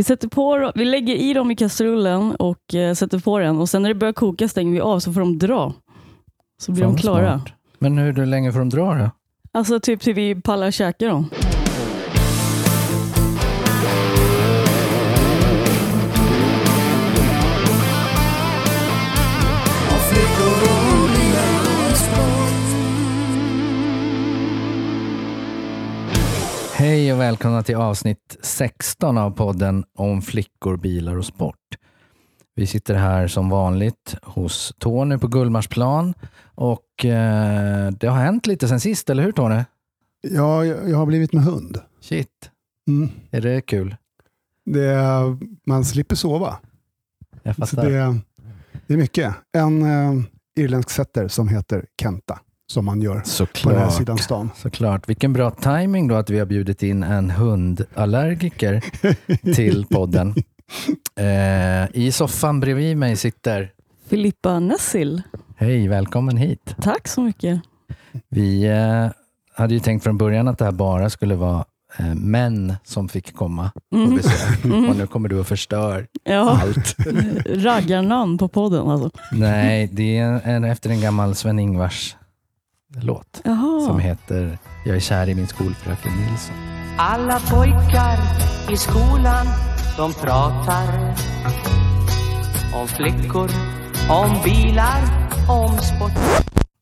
Vi, sätter på, vi lägger i dem i kastrullen och eh, sätter på den och sen när det börjar koka stänger vi av så får de dra. Så blir Fan, de klara. smart. Men hur länge får de dra då? Alltså typ till vi pallar käka dem. Hej och välkomna till avsnitt 16 av podden om flickor, bilar och sport. Vi sitter här som vanligt hos Tony på Gullmarsplan och eh, det har hänt lite sen sist, eller hur Tony? Ja, jag har blivit med hund. Shit, Mm. är det kul? Det är, man slipper sova. Jag Så fattar. det, det är mycket. En eh, irländsk setter som heter Kenta, som man gör på den här Såklart. sidan stan. Såklart. Vilken bra timing då att vi har bjudit in en hundallergiker till podden. Eh, I soffan bredvid mig sitter, Filippa Nessil, hej välkommen hit. tack så mycket. Vi eh, hade ju tänkt från början att det här bara skulle vara eh, män som fick komma på Mm. besök. Mm. Och nu kommer du och förstör Ja, allt. raggarnamn på podden alltså. Nej, det är en, efter en gammal Sven-Ingvars låt som Jaha. heter Jag är kär i min skolfröken Nilsson. Alla pojkar i skolan, de pratar om flickor, om bilar, om sport.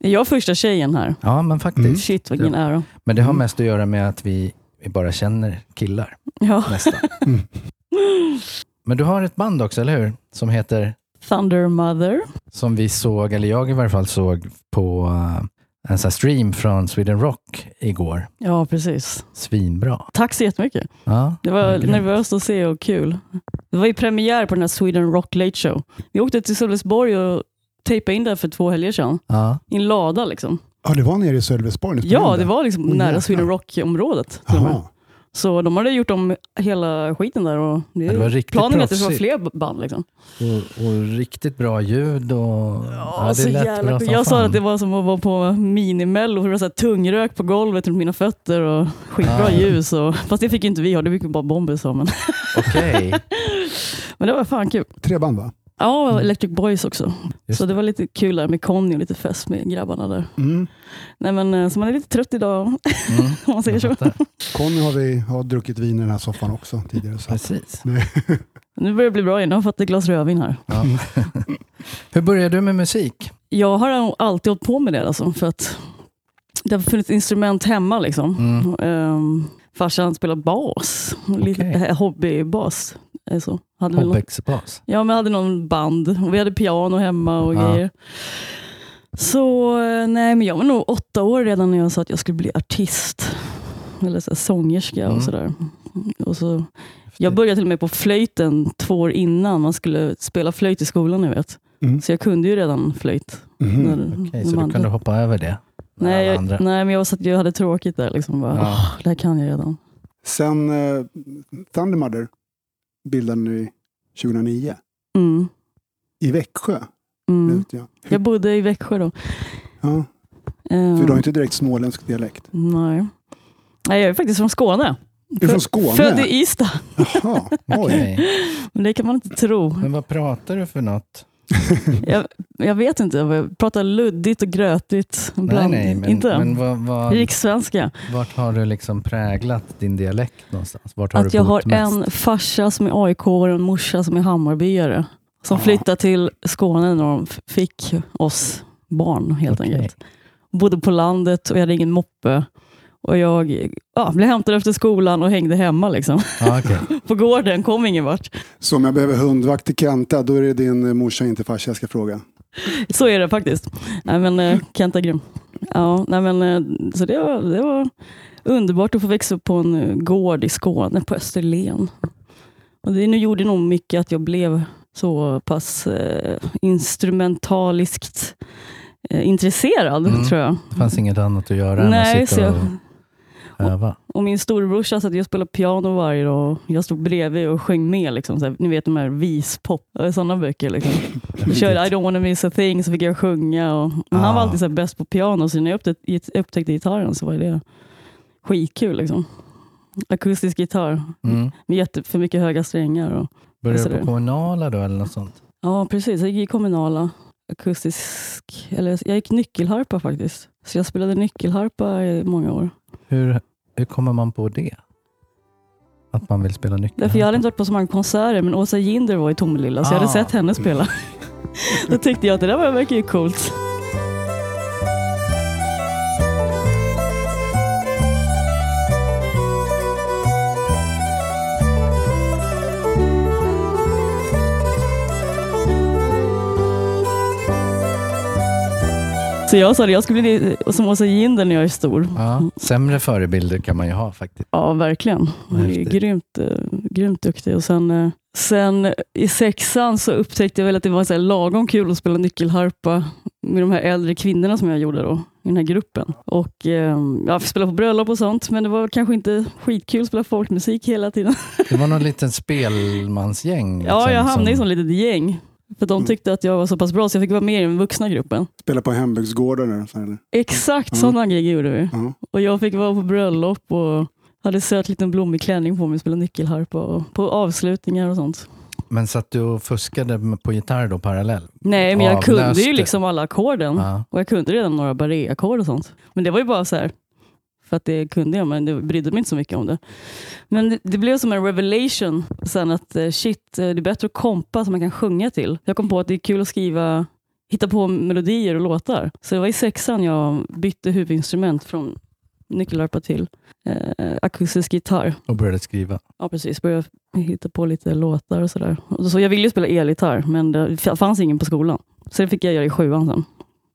Är jag första tjejen här? Ja, men faktiskt. Mm. Shit vilken ära. Men det har mest att göra med att vi, vi bara känner killar Ja. nästan. Mm. Men du har ett band också, eller hur? Som heter, Thunder Mother. som vi såg, eller jag i varje fall såg på eh, en sån stream från Sweden Rock igår. Ja, precis. Svinbra. Tack så jättemycket. Ja, Det var grymt. nervöst att se och kul. Det var ju premiär på den här Sweden Rock Late Show. Vi åkte till Sölvesborg och tejpade in där för två helger sedan. Ja, I en lada liksom. Ja, det var nere i Sölvesborg. Ja, det var liksom nära. Sweden Rock-området. Så de hade gjort om hela skiten där. Och det, Ja, det var riktigt planen är att det ska vara proffsigt. fler band. Liksom. och, och riktigt bra ljud och ja, så det lät jävla bra kul. som Jag sa att det var som att vara på minimello. Det var så här tungrök på golvet runt mina fötter och skitbra Ah. ljus. Och, fast det fick inte vi ha, det fick ju bara Bombis ha. Men, Okej, men det var fan kul. Tre band va? Ja, och Electric Boys också. Just så det var lite kul där med Conny och lite fest med grabbarna där. Mm. Nej, men, eh, så man är lite trött idag mm, om man säger så. Conny har vi har druckit vin i den här soffan också tidigare. Så. Precis. Nu börjar det bli bra igen, jag har fått ett glas rödvin här. Ja. Hur började du med musik? Jag har alltid hållit på med det alltså, för att det har funnits instrument hemma. Liksom. Mm. Um, farsan spelar bas, lite, Okej. eh, hobbybas. eh, Så. Hade någon, ja, men hade någon band och vi hade piano hemma och Ja. grejer. Så eh, nej, men jag var nog åtta år redan när jag sa att jag skulle bli artist. Eller så här, sångerska Mm. och sådär. Och så, jag började till och med på flöjten två år innan man skulle spela flöjt i skolan. Jag vet. Mm. Så jag kunde ju redan flöjt. Mhm. när- Okej, när så man- du kunde hoppa över det? Nej, jag, nej, men jag var så att jag hade tråkigt där. Liksom. Bara, Ja. "Åh, det här kan jag redan. Sen eh, Thunder Mother bildade ni 2009 Mm. i Växjö. Mm. vet jag. Jag bodde i Växjö då. Ja, Ehm, för du har inte direkt småländsk dialekt. nej. nej, jag är faktiskt från Skåne. Du är från Skåne? Född i Ystad. Jaha, oj. Men det kan man inte tro. Men vad pratar du för något? Jag, jag vet inte. Jag pratar luddigt och grötigt. Nej, Ibland. nej, men, inte. men vad, vad, Rikssvenska. vart har du liksom präglat din dialekt någonstans? Vart har Att du jag har mest? en farsa som är AIK och en morsa som är Hammarbyare. Som Ja. flyttade till Skåne när de fick oss barn helt Okej. enkelt. Bodde på landet och jag hade ingen moppe. Och jag ja, blev hämtad efter skolan och hängde hemma liksom. Ja, okej. på gården, kom ingen vart. Så om jag behöver hundvakt till Kenta, då är det din eh, morsa, inte farsa jag ska fråga. Så är det faktiskt. Nej, men, eh, Kent är grym. Ja, nej, men, eh, så det var, det var underbart att få växa upp på en gård i Skåne, på Österlen. Och det nu gjorde nog mycket att jag blev så pass eh, instrumentaliskt eh, intresserad, Mm. tror jag. Det fanns inget annat att göra än Nej, att så sitta jag, och öva. och min storebrorsa satt och spelade piano varje dag och jag stod bredvid och sjöng med. Liksom, så här, ni vet de här vispop, sådana böcker. Liksom. Jag körde I don't wanna miss a thing så fick jag sjunga. Och, men han var Ah. alltid bäst på piano så när jag upptäckte, upptäckte gitarren så var det skitkul. Liksom. akustisk gitarr Mm. med jätte, för mycket höga strängar. Och, Började Alltså du på det- kommunala då eller något sånt? ja, precis. Jag gick i kommunala akustisk, eller jag gick nyckelharpa faktiskt. Så jag spelade nyckelharpa i många år. Hur, hur kommer man på det? Att man vill spela nyckelharpa? Därför jag hade inte varit på så många konserter, men Åsa Jinder var i Tomelilla, så jag hade Ah. sett henne spela. Då tyckte jag att det där var- verkar ju coolt. Så jag sa det, jag skulle bli som Åsa Jinder när jag är stor. Ja, sämre förebilder kan man ju ha faktiskt. Ja, verkligen. Hon är grymt, eh, grymt duktig. Och sen, eh, sen i sexan så upptäckte jag väl att det var så lagom kul att spela nyckelharpa med de här äldre kvinnorna som jag gjorde då, i den här gruppen. Och eh, Jag fick spela på bröllop och sånt, men det var kanske inte skitkul att spela folkmusik hela tiden. Det var någon liten spelmansgäng. Ja, liksom, jag hamnade i som- ett litet gäng. För de tyckte att jag var så pass bra så jag fick vara med i den vuxna gruppen. Spela på hembygdsgården eller så, eller? Exakt Mm. sådana grejer gjorde vi. Ja. Och jag fick vara på bröllop och hade söt liten blommig klänning på mig och spelade nyckelharpa och på avslutningar och sånt. Men satt du och fuskade på gitarr då parallell? Nej, men jag kunde Avlöste. ju liksom alla ackorden. Ja. Och jag kunde redan några barré-ackord och sånt. Men det var ju bara så här, för att det kunde jag, men det brydde mig inte så mycket om det. Men det, det blev som en revelation sen att eh, shit, eh, det är bättre att kompa som man kan sjunga till. Jag kom på att det är kul att skriva, hitta på melodier och låtar. Så det var i sexan jag bytte huvudinstrument från nyckelharpa till eh, akustisk gitarr. Och började skriva? Ja precis, började hitta på lite låtar och sådär. Så jag ville ju spela elgitarr men det fanns ingen på skolan. Så det fick jag göra i sjuan sen.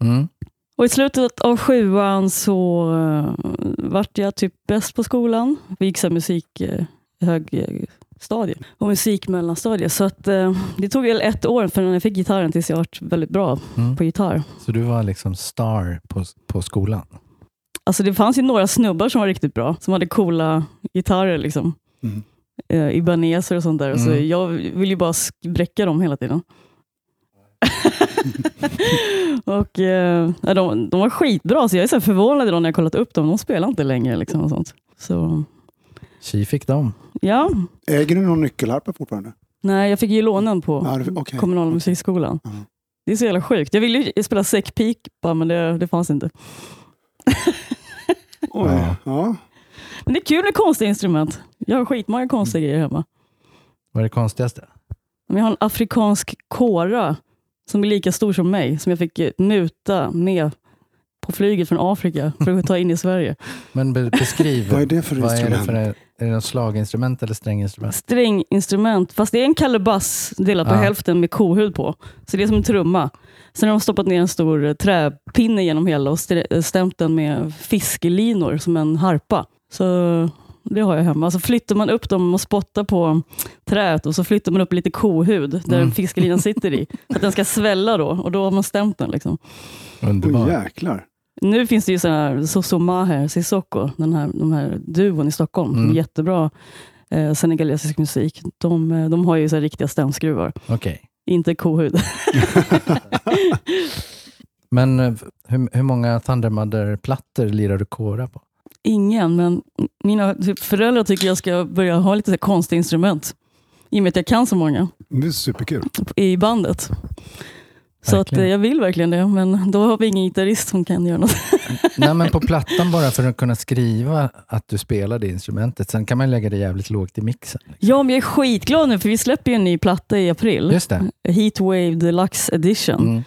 Mm. Och i slutet av sjuan så uh, vart jag typ bäst på skolan. Vi gick så musik uh, högstadie och musik mellanstadie. Så att, eh, det tog väl ett år förrän jag fick gitarren tills jag vart väldigt bra Mm. på gitarr. Så du var liksom star på, på skolan? Alltså det fanns ju några snubbar som var riktigt bra, som hade coola gitarrer. Liksom. Mm. Eh, Ibaneser och sånt där. Så Mm. jag vill ju bara bräcka dem hela tiden. och eh, de, de var skitbra, så jag är så förvånad idag när jag kollat upp dem. De spelar inte längre. Liksom, och sånt. Så Tji fick dem. ja, Äger du någon nyckelharpa fortfarande? nej, jag fick ju låna den på Ja, okej. kommunala musikskolan. Ja. Det är så jävla sjukt. Jag ville ju spela säckpipa, men det, det fanns inte. Oj. Ja. Ja. Men det är kul med konstiga instrument. Jag har skitmånga konstiga grejer hemma. Vad är det konstigaste? Men jag har en afrikansk kora som är lika stor som mig, som jag fick eh, muta med på flyget från Afrika för att ta in i Sverige. Men be, beskriv. Vad är det för vad är det instrument? för är det något slaginstrument eller stränginstrument? Stränginstrument, fast det är en kalebass delat på Ja. hälften med kohud på. Så det är som en trumma. Sen har de stoppat ner en stor eh, träpinne genom hela och eh, stämt den med fiskelinor som en harpa. Så det har jag hemma. Så flyttar man upp dem och spottar på träet och så flyttar man upp lite kohud där Mm. fiskelinan sitter i. För att den ska svälla då och då har man stämt den. Liksom. Underbart. Oj, jäklar. Nu finns det ju sådana här Soso Maher, Sissoko, den här, de här duon i Stockholm. Mm. Jättebra eh, senegalesisk musik. De, eh, de har ju så här riktiga stämskruvar, Okej. inte kohud. Men eh, hur, hur många Thundermother-plattor lirar du kora på? Ingen, men mina typ, föräldrar tycker jag ska börja ha lite så konstiga instrument. I och med att jag kan så många Det är superkul. i bandet. Så att, Verkligen. eh, jag vill verkligen det, men då har vi ingen gitarrist som kan göra något. Nej, men på plattan bara för att kunna skriva att du spelar det instrumentet. Sen kan man lägga det jävligt lågt i mixen. Ja, men jag är skitglad nu för vi släpper ju en ny platta i april. Just det. Heatwave Deluxe Edition. Mm.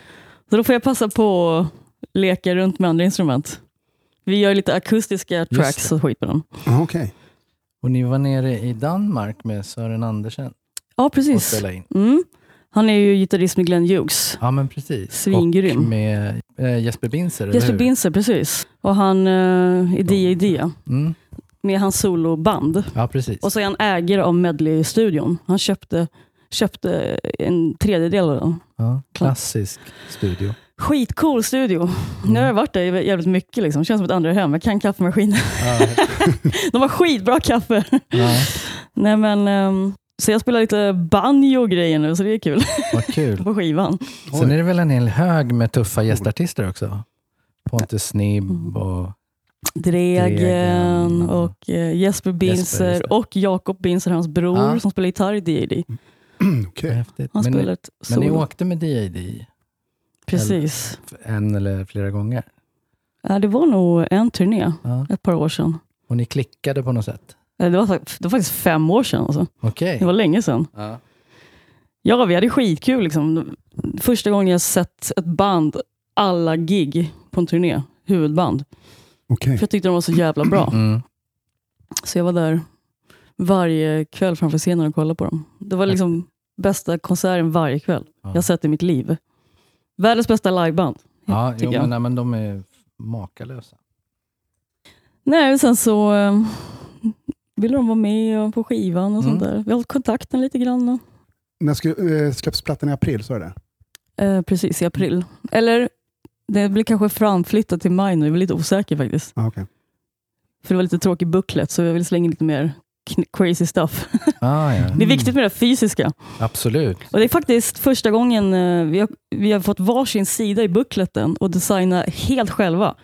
Så då får jag passa på att leka runt med andra instrument. Vi gör lite akustiska tracks och skit på dem. Ja, Okej. Och ni var nere i Danmark med Sören Andersen Ja, och precis. Mm. Han är ju gitarrist med Glenn Hughes. Ja, men precis. Svingrym. Och med eh, Jesper Binzer, Jesper hur? Binzer, precis. Och han uh, är D.A.D. Mm. med hans soloband. Ja, precis. Och så är han ägare av Medley-studion. Han köpte, köpte en tredjedel av den. Ja, klassisk studio. Skitcool studio. Nu har jag varit där jävligt mycket. Liksom. Känns som ett andra hem. Jag kan kaffemaskiner. Ja, De har skitbra kaffe. ja, Nej, men, ehm, så jag spelar lite banjo och grejer nu, så det är kul vad kul. på skivan. Sen är det väl en hel hög med tuffa gästartister också? Pontus Snibb Mm. och Dregen Dregen. och eh, Jesper Binzer just det. och Jakob Binzer, hans bror Ja. som spelar gitarr i D.A.D. Häftigt. Han Men, spelar ett men ni solo. åkte med D.A.D. Precis. en eller flera gånger? Ja, det var nog en turné, Ja. ett par år sedan. Och ni klickade på något sätt? Eh, Det var, det var faktiskt fem år sedan. Alltså. Okej. Det var länge sedan. Ja. Ja, vi hade skitkul. Liksom. Första gången jag sett ett band, alla gig på en turné, huvudband. Okej. För jag tyckte de var så jävla bra. Mm. Så jag var där varje kväll framför scenen och kollade på dem. Det var liksom bästa konserten varje kväll Ja. jag har sett i mitt liv. Världens bästa liveband. Ja, jo, jag. men, nej, men de är makalösa. Nej, och sen så eh, ville de vara med och på skivan och sånt Mm. där. Vi har hållit kontakten lite grann. När ska, eh, släpps plattan i april? Så är det? Eh, precis, i april. Eller det blir kanske framflyttat till maj nu. Jag är lite osäker faktiskt. Ah, okay. För det var lite tråkig booklet så jag vill slänga in lite mer crazy stuff. Ah, ja. Det är viktigt med det fysiska. Absolut. Och Det är faktiskt första gången eh, vi har, vi har fått varsin sida i bookleten och designa helt själva.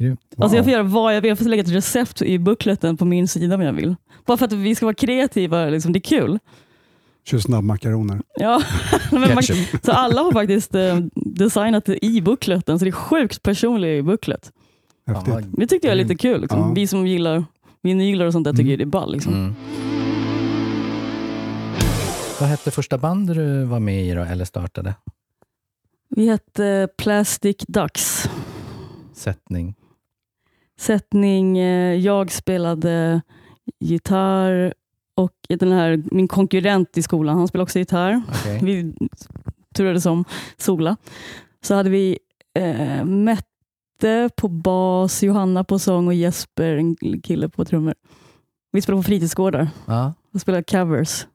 Grymt. Alltså jag får göra vad jag vill. Jag får lägga ett recept i bookleten på min sida om jag vill. Bara för att vi ska vara kreativa. Liksom. Det är kul. Kör snabbmakaroner. Ja. Så alla har faktiskt eh, designat det i bookleten, så det är sjukt personlig booklet. Häftigt. Ja, Det tyckte jag är lite kul. Liksom. Ja. Vi som gillar vinyler och sånt där tycker Mm. det är ball. Liksom. Mm. Vad hette första bandet du var med i då, eller startade? Vi hette Plastic Ducks. Sättning? Sättning, eh, jag spelade gitarr och den här, min konkurrent i skolan, han spelade också gitarr. Okej. Vi turades om Sola. Så hade vi eh, Mette på bas, Johanna på sång och Jesper, en kille på trummor. Vi spelade på fritidsgårdar Ja. och spelade covers.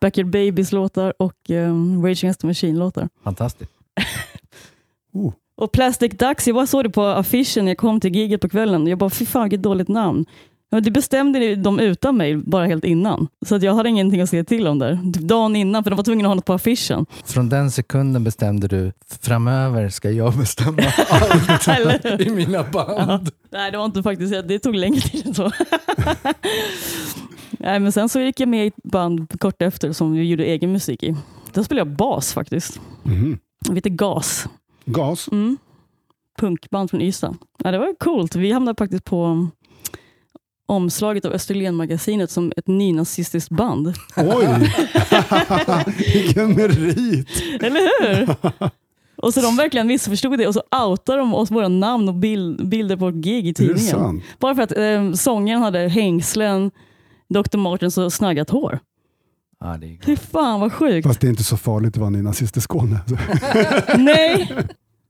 Backyard Babies låtar och um, Rage Against the Machine-låtar. Fantastiskt. Oh. Och Plastic Ducks, jag bara såg det på affischen när jag kom till giget på kvällen. Jag bara, fy fan vilket dåligt namn. Ja, det bestämde de utan mig, bara helt innan. Så att jag hade ingenting att säga till om där. Typ dagen innan, för de var tvungna att ha något på affischen. Från den sekunden bestämde du, framöver ska jag bestämma allt i mina band. Nej, det var inte faktiskt det. tog längre tid än så. Nej, men sen så gick jag med i ett band kort efter som vi gjorde egen musik i. Där spelade jag bas faktiskt. Mhm. Vi heter Gas. Gas? Mm. Punkband från Ystad. Ja, det var coolt. Vi hamnade faktiskt på omslaget av Österlen-magasinet som ett nynazistiskt band. Oj! Vilken merit! Eller hur? Och så de verkligen missförstod det och så outade de oss våra namn och bild, bilder på vårt gig i tidningen. Bara för att eh, sången hade hängslen, Dr. Martens och snaggat hår. Ja, det är Fy fan vad sjukt. Fast det är inte så farligt att vara nynazist i Skåne. Nej!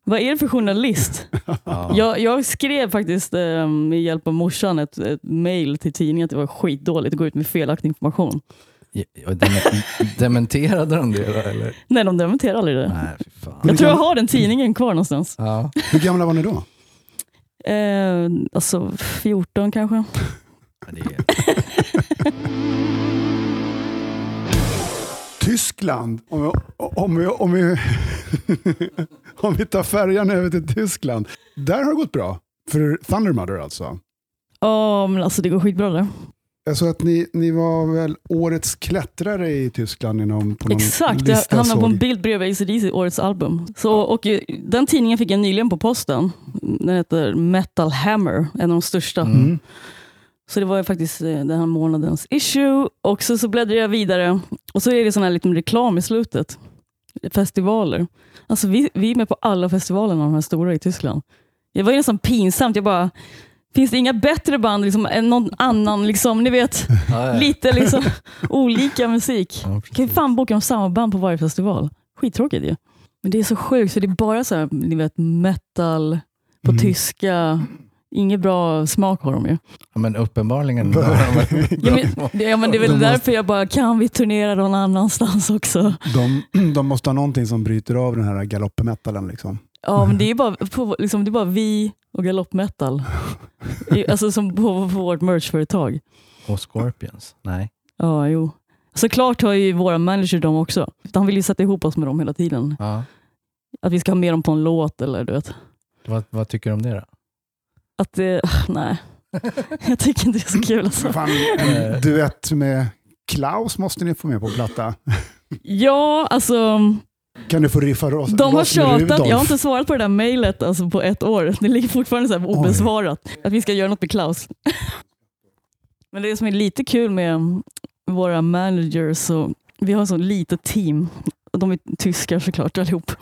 Vad är det för journalist? ja. Jag, jag skrev faktiskt eh, med hjälp av morsan ett, ett mail till tidningen att det var skitdåligt att gå ut med felaktig information. Dementerade de det då, eller? Nej, de dementerar aldrig det. Nej, fy fan. Jag tror jag har den tidningen kvar någonstans. Ja. Hur gamla var ni då? Eh, alltså 14 kanske. Tyskland. Om vi, om vi, om vi, om vi tar färjan över till Tyskland. Där har det gått bra. För Thunder Mother alltså. Ja, men alltså det går skitbra där. Jag såg att ni, ni var väl årets klättrare i Tyskland inom, på någon Exakt, jag hamnade på en bild bredvid ACDC, årets album. Så, och eh, den tidningen fick jag nyligen på posten. Den heter Metal Hammer, en av de största. Mm. Så det var ju faktiskt eh, den här månadens issue. Och så, så bläddrar jag vidare och så är det sån här liten reklam i slutet. Festivaler. Alltså vi, vi är med på alla festivalerna, de här stora i Tyskland. Det var ju nästan pinsamt. Jag bara, finns det inga bättre band liksom, än någon annan? Liksom, ni vet, lite liksom, olika musik. Ja, Kan precis. fan boka om samma band på varje festival? Skittråkigt ju. Men det är så sjukt, för det är bara så här, ni vet, metal på Mm. tyska. Inget bra smak har de ju. Ja, men uppenbarligen. Ja, men, det- ja, men det är väl De måste- därför jag bara, kan vi turnera någon annanstans också? De, de måste ha någonting som bryter av den här galoppmetalen. Liksom. Ja, men det är bara, på, liksom, det är bara vi och galoppmetal. Alltså som på, på vårt merchföretag. Och Scorpions? Nej. Ja, jo. Såklart har ju våra manager dem också. Han vill ju sätta ihop oss med dem hela tiden. Ja. Att vi ska ha med dem på en låt eller du vet. Vad, vad tycker du om det då? Att det, nej, jag tycker inte det är så kul. Alltså. Fan, en duett med Klaus måste ni få med på platta. Ja, alltså Kan du få riffa loss de har tjatat. Jag har inte svarat på det där mejlet alltså, på ett år. Det ligger fortfarande så här obesvarat. Att vi ska göra något med Klaus. Men det som är lite kul med våra managers, så vi har ett så litet team. De är tyskar såklart allihop.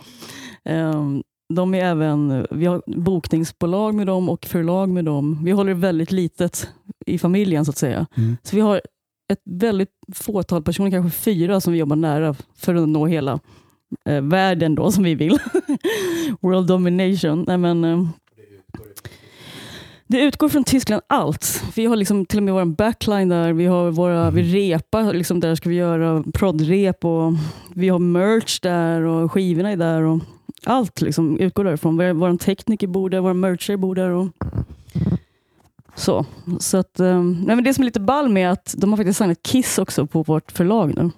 Ehm, De är även, vi har bokningsbolag med dem och förlag med dem. Vi håller det väldigt litet i familjen så att säga. Mm. Så vi har ett väldigt fåtal personer, kanske fyra, som vi jobbar nära för att nå hela eh, världen då som vi vill. World domination. Nej, men, eh, det utgår från Tyskland allt. Vi har liksom till och med vår backline där. Vi har våra, vi repar, liksom där ska vi göra proddrep och vi har merch där och skivorna är där. Och allt liksom utgår därifrån. Vår, vår tekniker bor där, Vår mercher bor där. Och så. så att, ehm, nej men det som är lite ball med att de har faktiskt signat Kiss också på vårt förlag nu.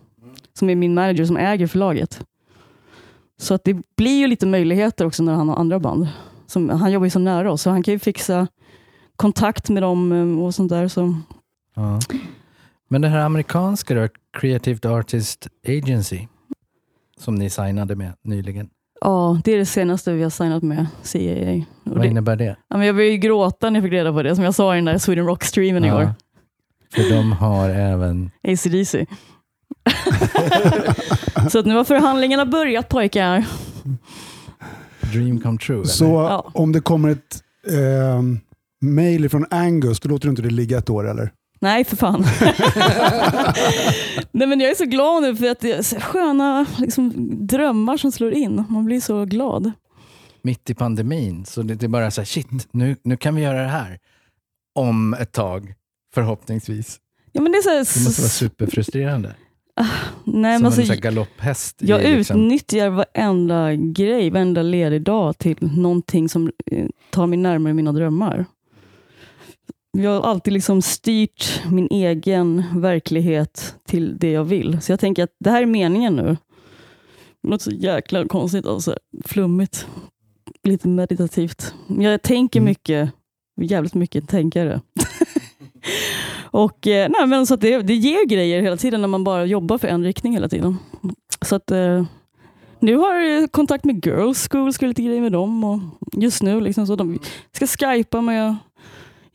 Som är min manager som äger förlaget. Så att det blir ju lite möjligheter också när han har andra band. Som, han jobbar ju så nära oss så han kan ju fixa kontakt med dem ehm, och sånt där. Så. Ja. Men det här amerikanska då, Creative Artist Agency, som ni signade med nyligen. Ja, det är det senaste vi har signat med CAA. Och Vad det, innebär det? ja, men jag började ju gråta när jag fick reda på det, som jag sa i den där Sweden Rock-streamen igår. För de har även... ACDC. så att nu har förhandlingarna börjat pojkar. Dream come true? eller? Så Ja. om det kommer ett eh, mail från Angus, då låter du inte det ligga ett år eller? Nej, för fan. Nej, men jag är så glad nu för att det är så sköna liksom, drömmar som slår in. Man blir så glad. Mitt i pandemin, så det det är bara så här, shit, nu, nu kan vi göra det här. Om ett tag, förhoppningsvis. Ja, men det är så här, Det måste vara superfrustrerande. nej, Som men en alltså, så här galopphäst. i jag liksom- utnyttjar varenda grej, varenda ledig dag till någonting som eh, tar mig närmare mina drömmar. Jag har alltid liksom styrt min egen verklighet till det jag vill. Så jag tänker att det här är meningen nu. Något så jäkla konstigt, alltså. flummigt. Lite meditativt. Jag tänker Mm. mycket, jävligt mycket tänkare. Och eh, nej, men så det, det ger grejer hela tiden när man bara jobbar för en riktning hela tiden. Så att eh, nu har jag kontakt med Girls School, ska lite grejer med dem. Och just nu liksom, så de ska skypa med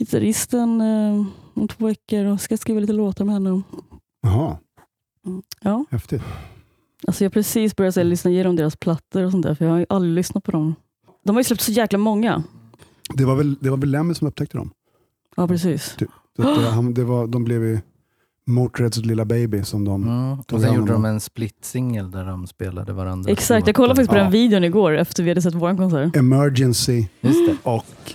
gitarristen eh, om två veckor och ska skriva lite låtar med henne. Jaha, Ja, häftigt. alltså jag har precis börjat så lyssna igenom deras plattor och sånt där, för jag har ju aldrig lyssnat på dem. De har ju släppt så jäkla många. Det var väl, det var väl Lemmy som upptäckte dem? Ja, precis. Så att det, han, det var, de blev ju Motörheads lilla baby som de... Mm. Och sen gjorde de en split-singel där de spelade varandra. Exakt, jag kollade faktiskt på Ja. den videon igår efter vi hade sett vår konsert. Emergency Just det, och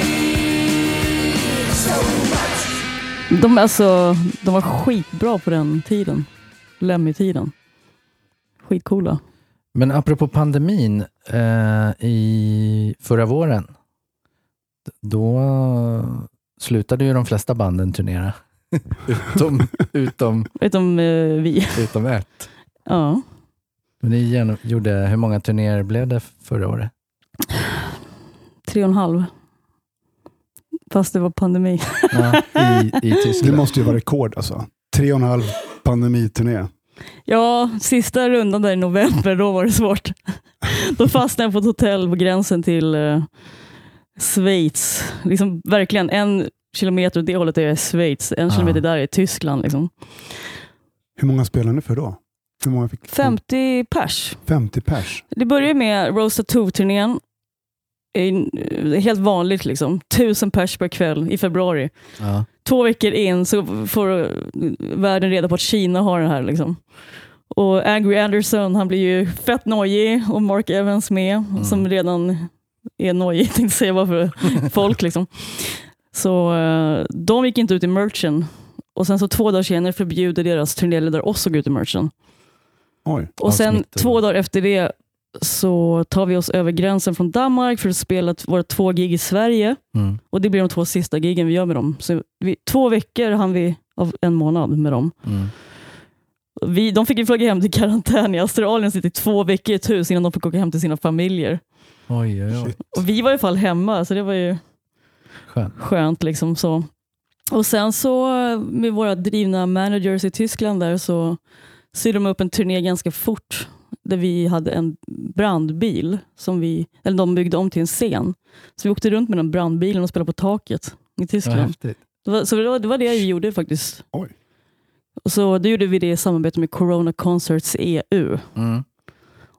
De, alltså, de var skitbra på den tiden. Lemmy-tiden. Skitcoola. Men apropå pandemin, eh, i förra våren, då slutade ju de flesta banden turnera. utom, utom, Utom eh, vi. utom ett. Ja. Men ni gjorde, hur många turnéer blev det förra året? Tre och en halv. Fast det var pandemi. Ja, i, i Tyskland. Det måste ju vara rekord alltså. Tre och en halv pandemiturné. Ja, sista rundan där i november, då var det svårt. Då fastnade jag på ett hotell på gränsen till eh, Schweiz. Liksom, verkligen, en kilometer åt det hållet är Schweiz, en ja. kilometer där är Tyskland. Liksom. Hur många spelade ni för då? Hur många fick? 50 pers. 50 pers. Det började med Rosa 2-turnén är eh, helt vanligt, liksom. tusen pers per kväll i februari. Ja. Två veckor in så får eh, världen reda på att Kina har det här. Liksom. Och Angry Anderson han blir ju fett nojig och Mark Evans med, mm. som redan är nojig, tänkte säga, bara för folk. Liksom. Så eh, de gick inte ut i merchen. Och sen så två dagar senare förbjuder deras turnéledare oss att gå ut i merchen. Oj, och sen två dagar efter det så tar vi oss över gränsen från Danmark för att spela våra två gig i Sverige. Mm. Och det blir de två sista gigen vi gör med dem. Så vi, två veckor hann vi av en månad med dem. Mm. Vi, de fick ju flyga hem till karantän i Australien, sitta i två veckor i ett hus innan de fick åka hem till sina familjer. Oj, oj, oj. Och vi var i alla fall hemma, så det var ju Skönt. skönt. Liksom så. Och sen så med våra drivna managers i Tyskland där så sydde de upp en turné ganska fort där vi hade en brandbil som vi, eller de byggde om till en scen. Så vi åkte runt med den brandbilen och spelade på taket i Tyskland. Det var, så det var, det var det vi gjorde faktiskt. Oj. Och så då gjorde vi det i samarbete med Corona Concerts EU. Mm.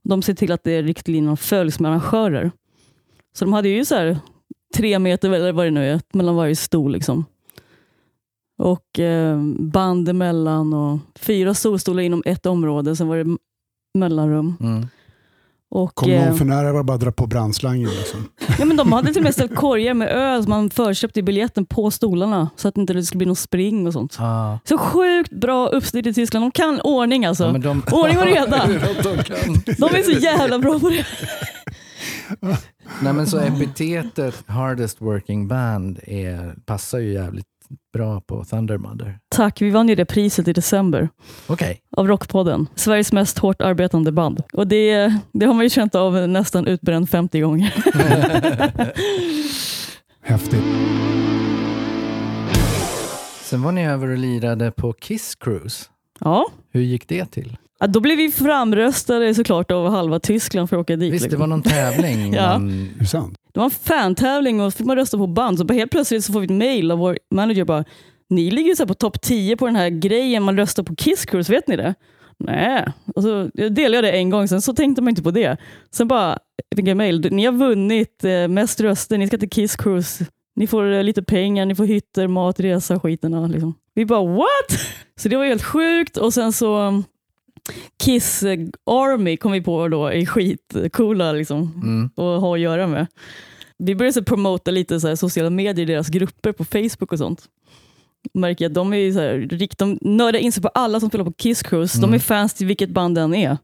De ser till att det riktlinjerna följs med arrangörer. Så de hade ju så här tre meter eller vad det nu är, mellan varje stol. Liksom. Och eh, band emellan och fyra solstolar inom ett område. Sen var det mellanrum. Mm. Och, Kom eh, någon för nära var bara dra på brandslangen. Liksom. ja, men de hade till och med ställt korgar med öl som man förköpte i biljetten på stolarna. Så att det inte skulle bli någon spring och sånt. Ah. Så sjukt bra uppstyrt i Tyskland. De kan ordning alltså. Ja, de... Ordning och reda. de kan. De är så jävla bra på det. Nej, men så epitetet hardest working band är, passar ju jävligt bra på Thunder Mother. Tack, vi vann ju det priset i december. Okej. av Rockpodden. Sveriges mest hårt arbetande band. Och det, det har man ju känt av nästan utbränd 50 gånger. Häftigt. Sen var ni över och lirade på Kiss Cruise. Ja. Hur gick det till? Ja, då blev vi framröstade såklart av halva Tyskland för att åka dit. Visst, det liksom. var någon tävling? Ja. Är det sant? Det var en fantävling och så fick man rösta på band. Så helt plötsligt så får vi ett mail av vår manager bara ni ligger ju så på topp 10 på den här grejen man röstar på Kiss Cruise, vet ni det? Nej. Och så jag delade jag det en gång, sen så tänkte man inte på det. Sen bara fick jag mail, ni har vunnit eh, mest röster, ni ska till Kiss Cruise. Ni får eh, lite pengar, ni får hytter, mat, resa, skiten. Liksom. Vi bara what? Så det var helt sjukt och sen så Kiss Army kom vi på då är skitcoola liksom, Mm. att ha att göra med. Vi började så promota lite så här sociala medier i deras grupper på Facebook och sånt. Märker att de är så här, de nördar in sig på alla som spelar på Kiss Cruise. De Mm. är fans till vilket band den är.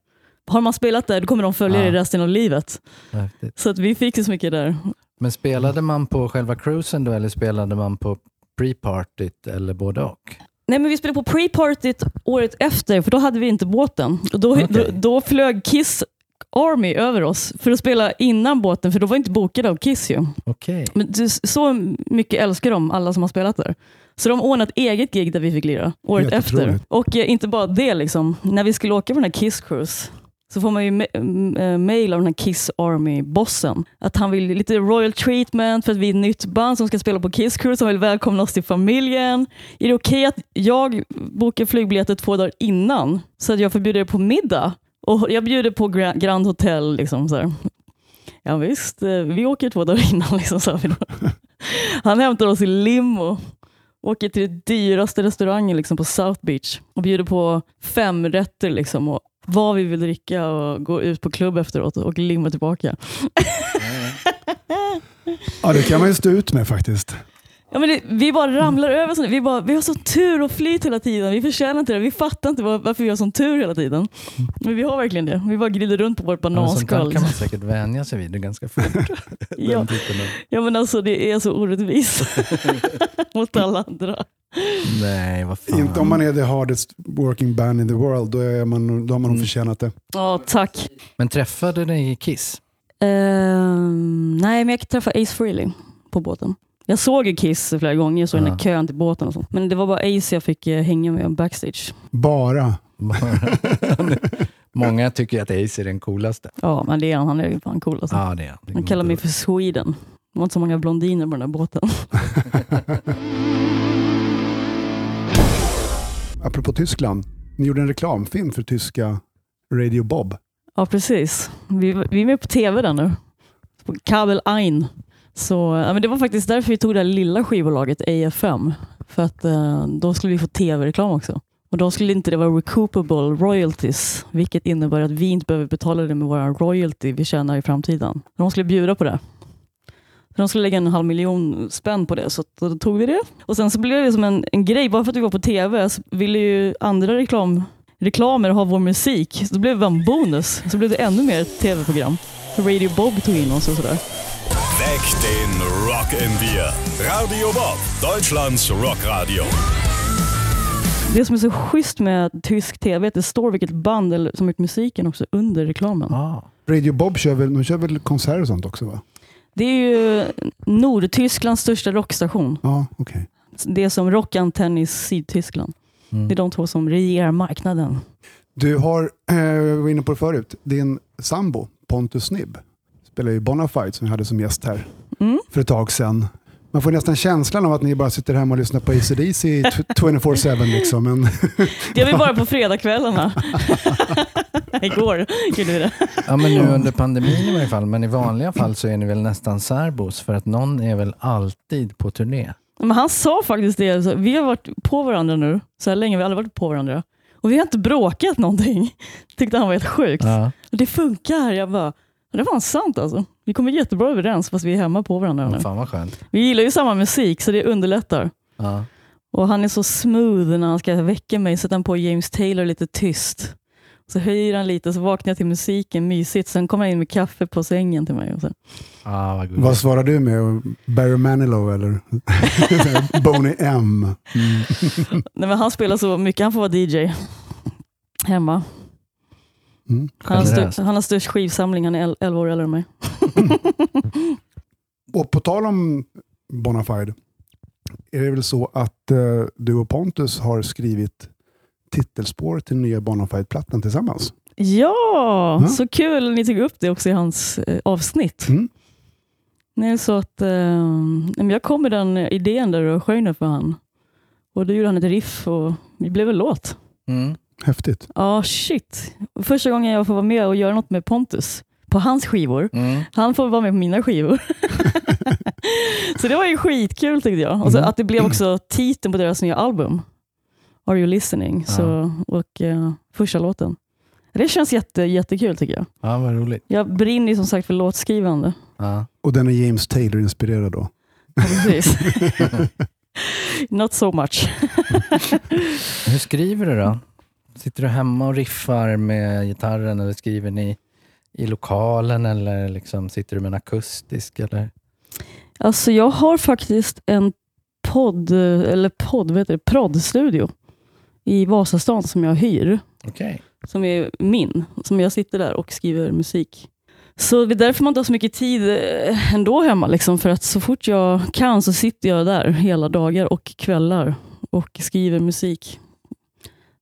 Har man spelat där då kommer de följa Ja. det resten av livet. Häftigt. Så att vi fick så mycket där. Men spelade man på själva cruisen då eller spelade man på pre-partyt eller både och? Nej men vi spelade på pre-partyt året efter för då hade vi inte båten. Och då, Okej. då, då flög Kiss Army över oss för att spela innan båten för då var inte bokade av Kiss ju. Okej. Men du, så mycket älskar de, alla som har spelat där. Så de ordnade ett eget gig där vi fick lira året efter. Och eh, inte bara det, liksom. när vi skulle åka på den här Kiss Cruise så får man ju eh, mail av den här Kiss Army-bossen. Att han vill lite royal treatment för att vi är ett nytt band som ska spela på Kiss Cruise. Han vill välkomna oss till familjen. Är det okej att jag bokar flygbiljetter två dagar innan så att jag får bjuda er på middag? Och jag bjuder på Grand Hotel. Liksom, så här. Ja, visst, eh, vi åker två dagar innan. Liksom, sa vi då. Han hämtar oss i limo, åker till den dyraste restaurangen liksom, på South Beach och bjuder på fem rätter liksom, och vad vi vill dricka och gå ut på klubb efteråt och limma tillbaka. Ja, det kan man ju stå ut med faktiskt. Ja, men det, vi bara ramlar över. sånt. Vi, bara, vi har sån tur och flyt hela tiden. Vi förtjänar inte det. Vi fattar inte var, varför vi har sån tur hela tiden. Men vi har verkligen det. Vi bara glider runt på vårt Ja, men sånt bananskal. kan man säkert vänja sig vid det ganska fort. Ja. Av... ja, men alltså det är så orättvist mot alla andra. Nej, vad fan. Inte om man är the hardest working band in the world, då, är man, då har man nog Mm. förtjänat det. Ja, tack. Men träffade ni Kiss? Ehm, nej, men jag träffade Ace Frehley på båten. Jag såg ju Kiss flera gånger, jag såg den här kön till båten och sånt. Men det var bara Ace jag fick eh, hänga med backstage. Bara. Många tycker att Ace är den coolaste. Ja, men det är han. Han är fan cool alltså. Ja, det är han. Det Han kallar mig inte för Sweden. Det var inte så många blondiner på den här båten. Apropå Tyskland, ni gjorde en reklamfilm för tyska Radio Bob. Ja, precis. Vi, vi är med på tv där nu. På Kabel Ein. Så, ja, men det var faktiskt därför vi tog det här lilla skivbolaget AFM. För att eh, då skulle vi få tv-reklam också. Och då skulle inte det vara recoupable royalties, vilket innebär att vi inte behöver betala det med vår royalty vi tjänar i framtiden. De skulle bjuda på det. För de skulle lägga en halv miljon spänn på det, så då tog vi det. Och sen så blev det som en, en grej, bara för att vi var på tv så ville ju andra reklam, reklamer ha vår musik. Så då blev det bara en bonus. Så blev det ännu mer tv-program. Radio Bob tog in oss och sådär. Weck den Rock in dir. Radio Bob, Deutschlands Rockradio. Det som är så schysst med tysk tv är att det står vilket band eller, som gjort musiken också under reklamen. Ah. Radio Bob kör väl, de kör väl konserter och sånt också va? Det är ju Nordtysklands största rockstation. Ja, okej. Det är som Rockantenn i Sydtyskland. Mm. Det är de två som regerar marknaden. Du har, eh, vi var inne på det förut, din sambo Pontus Snibb spelar ju Bonafide som vi hade som gäst här Mm. för ett tag sedan. Man får nästan känslan av att ni bara sitter hemma och lyssnar på ACDC 24-7 liksom. Men Det är vi bara på fredagskvällarna. Igår gjorde vi det. Ja, men nu under pandemin i varje fall. Men i vanliga fall så är ni väl nästan särbos för att någon är väl alltid på turné. Men han sa faktiskt det. Så vi har varit på varandra nu så här länge. Vi har aldrig varit på varandra. Och vi har inte bråkat någonting. Tyckte han var helt sjukt. Ja. Och det funkar. Jag bara, det var sant alltså. Vi kommer jättebra överens fast vi är hemma på varandra nu. Fan vad skönt. Vi gillar ju samma musik så det underlättar. Ja. Och han är så smooth när han ska väcka mig. Sätter han på James Taylor lite tyst. Så höjer han lite så vaknar jag till musiken, mysigt. Sen kommer han in med kaffe på sängen till mig. Och så. Ah, vad vad svarar du med? Barry Manilow eller Boney M? Nej, men han spelar så mycket, han får vara DJ hemma. Mm. Han har, Generöst. stör, han har störst skivsamling, han är el- 11 år äldre än mig. Och på tal om Bonafide, är det väl så att eh, du och Pontus har skrivit titelspår till nya Bonafide-plattan tillsammans? Ja, Ja. så kul ni tog upp det också i hans eh, avsnitt. Mm. Är så att eh, men jag kom med den idén där och sjöng den för han. Och då gjorde han ett riff och det blev en låt. Mm. Häftigt. Ja, shit. Första gången jag får vara med och göra något med Pontus på hans skivor. Mm. Han får vara med på mina skivor. så det var ju skitkul tyckte jag. Och så Mm. att det blev också titeln på deras nya album. Are you listening? Ja. Så, och eh, första låten. Det känns jätte, jättekul tycker jag. Ja, vad roligt. Jag brinner som sagt för låtskrivande. Ja. Och den är James Taylor-inspirerad då? Ja, precis. Not so much. Hur skriver du då? Sitter du hemma och riffar med gitarren eller skriver ni i lokalen eller liksom sitter du med en akustisk? Eller? Alltså jag har faktiskt en podd, eller podd, vad heter det, proddstudio i Vasastan som jag hyr. Okej. som är min, som jag sitter där och skriver musik. Så det är därför man inte har så mycket tid eh, ändå hemma. Liksom, för att så fort jag kan så sitter jag där hela dagar och kvällar och skriver musik.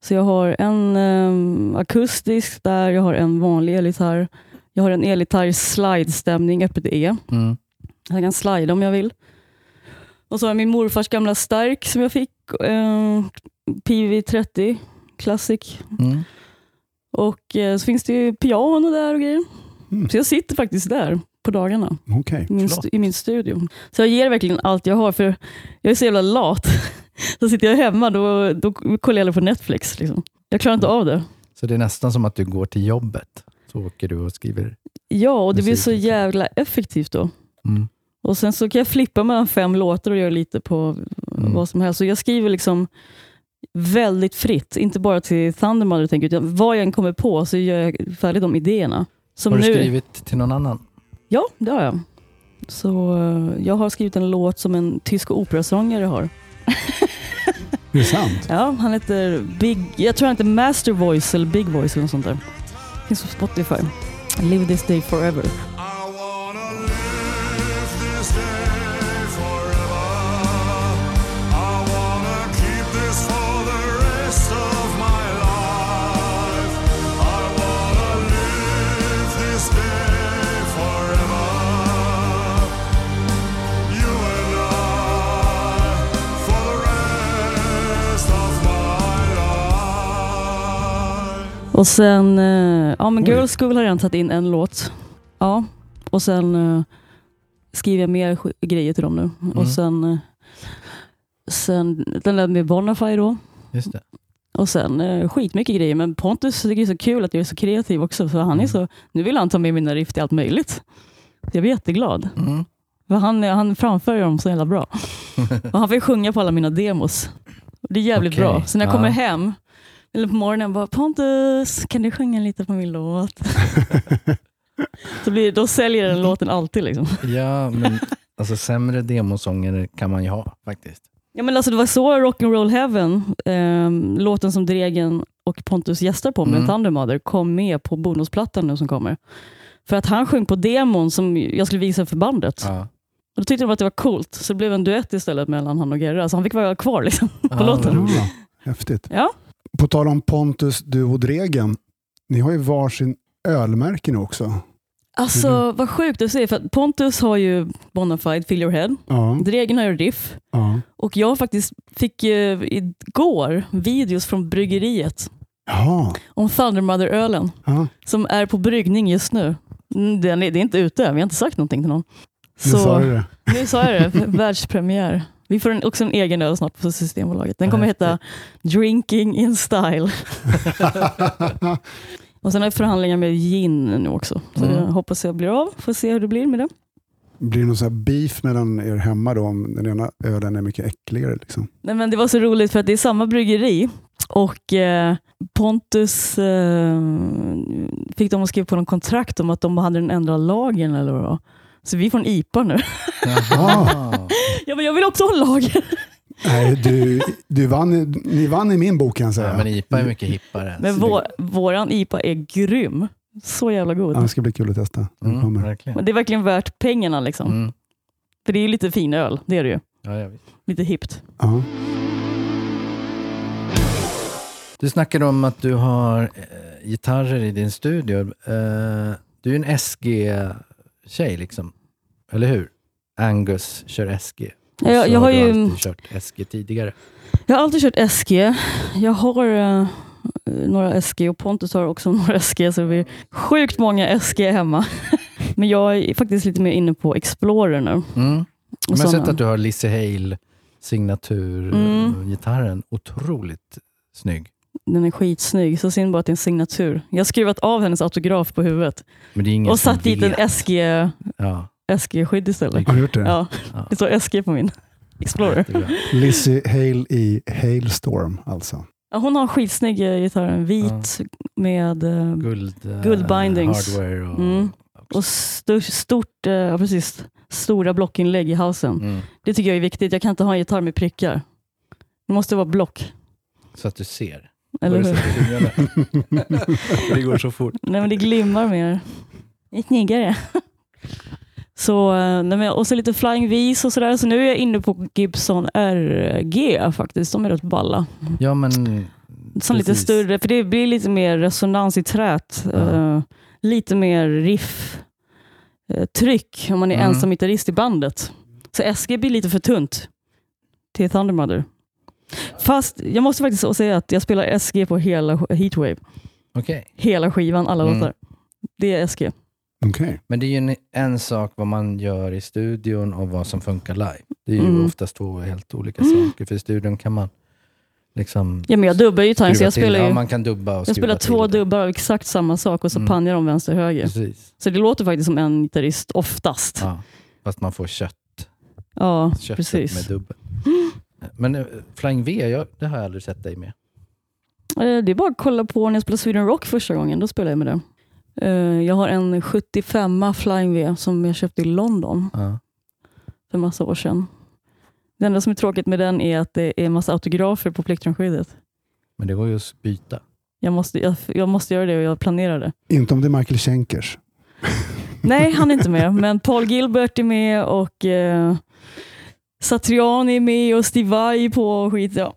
Så jag har en eh, akustisk där, jag har en vanlig elgitarr. Jag har en elgitarr slide-stämning, öppet E. Mm. Jag kan slida om jag vill. Och så har jag min morfars gamla Stark som jag fick. Eh, PV30 Classic. Mm. Och eh, så finns det ju piano där och grejer. Mm. Så jag sitter faktiskt där på dagarna i min, i min studio. Så jag ger verkligen allt jag har för jag är så jävla lat. Så sitter jag hemma då, då kollar jag på Netflix. Liksom. Jag klarar inte av det. Så det är nästan som att du går till jobbet. Så åker du och skriver. Ja, och det blir så liksom. jävla effektivt då. Mm. Och Sen så kan jag flippa mellan fem låtar och göra lite på Mm. vad som helst. Så jag skriver liksom väldigt fritt. Inte bara till Thundermother, tänker utan vad jag än kommer på så gör jag färdigt de idéerna. Som Har du nu, skrivit till någon annan? Ja, det har jag. Så eh, jag har skrivit en låt som en tysk operasångare har. Det är sant. Ja, han heter Big, jag tror han heter Master Voice eller Big Voice eller något sånt där. Finns på Spotify. Live this day forever. Och sen, eh, ja men. Girls School har jag redan tagit in en låt. Ja, och sen eh, skriver jag mer grejer till dem nu. Mm. Och sen, eh, sen den där med Bonafide då. Just det. Och sen eh, skitmycket grejer. Men Pontus tycker det är så kul att jag är så kreativ också. För han är Mm. så, nu vill han ta med mina riff till allt möjligt. Jag blir jätteglad. Mm. För han, han framför dem så jävla bra. Och han får ju sjunga på alla mina demos. Det är jävligt Okej, bra. Så när jag ja. kommer hem, eller på morgonen, bara Pontus, kan du sjunga lite på min låt? så blir, då säljer den låten alltid. Liksom. Ja, men alltså sämre demosånger kan man ju ha faktiskt. Ja, men alltså, det var så Rock'n'Roll Heaven, ehm, låten som Dregen och Pontus gästar på med Mm. Thundermother, kom med på bonusplattan nu som kommer. För att han sjöng på demon som jag skulle visa för bandet. Ja. Och då tyckte de att det var coolt, så det blev en duett istället mellan han och Gerra. Så han fick vara kvar liksom, på Ja, låten. Häftigt. Ja. På tal om Pontus, du och Dregen. Ni har ju varsin ölmärke nu också. Alltså Mm. vad sjukt att se, för att Pontus har ju Bonafide, Fill Your Head. Ja, Dregen har ju Riff. ja. Och jag faktiskt fick eh, igår videos från bryggeriet Jaha, om Thundermother-ölen. ja. som är på bryggning just nu. Mm, Den är, det är inte ute, vi har inte sagt någonting till någon. nu Så, sa du det. nu sa jag det, världspremiär. Vi får en, också en egen öl snart på Systembolaget. Den kommer heta Drinking in style. Och sen har jag förhandlingar med gin nu också. Så Mm. det hoppas jag blir av. Får se hur det blir med det. Blir det någon här beef mellan er hemma då om den ena ölen är mycket äckligare? Liksom? Nej, men det var så roligt för att det är samma bryggeri och eh, Pontus eh, fick dem att skriva på någon kontrakt om att de hade den ändrade lagen eller vad. Så vi får en IPA nu. Jaha. Ja, men jag vill också ha en lager. Nej, du, du vann, i- ni vann i min bok kan jag säga. Ja, men IPA är mycket hippare. Men vår, våran IPA är grym. Så jävla god. Ja, det ska bli kul att testa. Mm. Men det är verkligen värt pengarna. Liksom. Mm. För det är ju lite fin öl, det är det ju. Ja. Lite hippt. Ja. Du snackade om att du har eh, gitarrer i din studio. Eh, du är en SG-tjej liksom, eller hur? Angus kör SG. Och Jag- jag har du ju- alltid kört SG tidigare. Jag har alltid kört SG. Jag har eh, några SG och Pontus har också några SG, så det är sjukt många SG hemma. Men jag är faktiskt lite mer inne på Explorer nu. Mm. Men jag har sett att du har Lizzie Hale signaturgitarren. Mm. Otroligt snygg. Den är skitsnygg, så synd bara att det är en signatur. Jag har skruvat av hennes autograf på huvudet och satt dit vet. en SG, Ja, SG-skydd istället. Har du gjort det? Ja, Ja. det står SG på min Explorer. Lizzie Hale i Hailstorm alltså. Ja, hon har en skitsnygg eh, gitarr, vit med eh, Guld, eh, Guldbindings. hardware och... Mm. och stort, stort ja, precis, stora blockinlägg i halsen. Mm. Det tycker jag är viktigt. Jag kan inte ha en gitarr med prickar. Det måste vara block. Så att du ser. Eller hur? det går så fort. Nej, men det glimmar mer. Det är snyggare. Så, eh, nej, och så lite Flying V's och sådär. Så nu är jag inne på Gibson RG faktiskt. De är rätt balla. Ja, men... Som lite Precis. större, för det blir lite mer resonans i trät. Ja. Eh, lite mer riff, eh, tryck om man är Mm. ensam gitarrist i bandet. Så SG blir lite för tunt till Thundermother. Fast jag måste faktiskt säga att jag spelar SG på hela Heatwave. Okej. Hela skivan, alla Mm. låtar. Det är SG. Okej. Men det är ju en, en sak vad man gör i studion och vad som funkar live. Det är ju Mm. oftast två helt olika saker. För i studion kan man liksom Ja, men jag dubbar ju gitarren, så jag spelar, Ja, ju, man kan dubba och jag spelar två dubbar av exakt samma sak och så Mm. panjar de vänster höger. Precis. Så det låter faktiskt som en gitarrist oftast. Ja. Fast man får kött, Ja, köttet precis. med dubbel. Men eh, Flying V, jag, det har jag aldrig sett dig med. Eh, Det är bara att kolla på när jag spelade Sweden Rock första gången. Då spelade jag med det. Eh, Jag har en 75 Flying V som jag köpte i London Ja. för massa år sedan. Det enda som är tråkigt med den är att det är massa autografer på plektrumskyddet. Men det går ju att byta. Jag måste, jag, jag måste göra det och jag planerar det. Inte om det är Michael Schenkers. Nej, han är inte med, men Paul Gilbert är med och eh, Satriani är med och Steve Vai på och skit. Ja.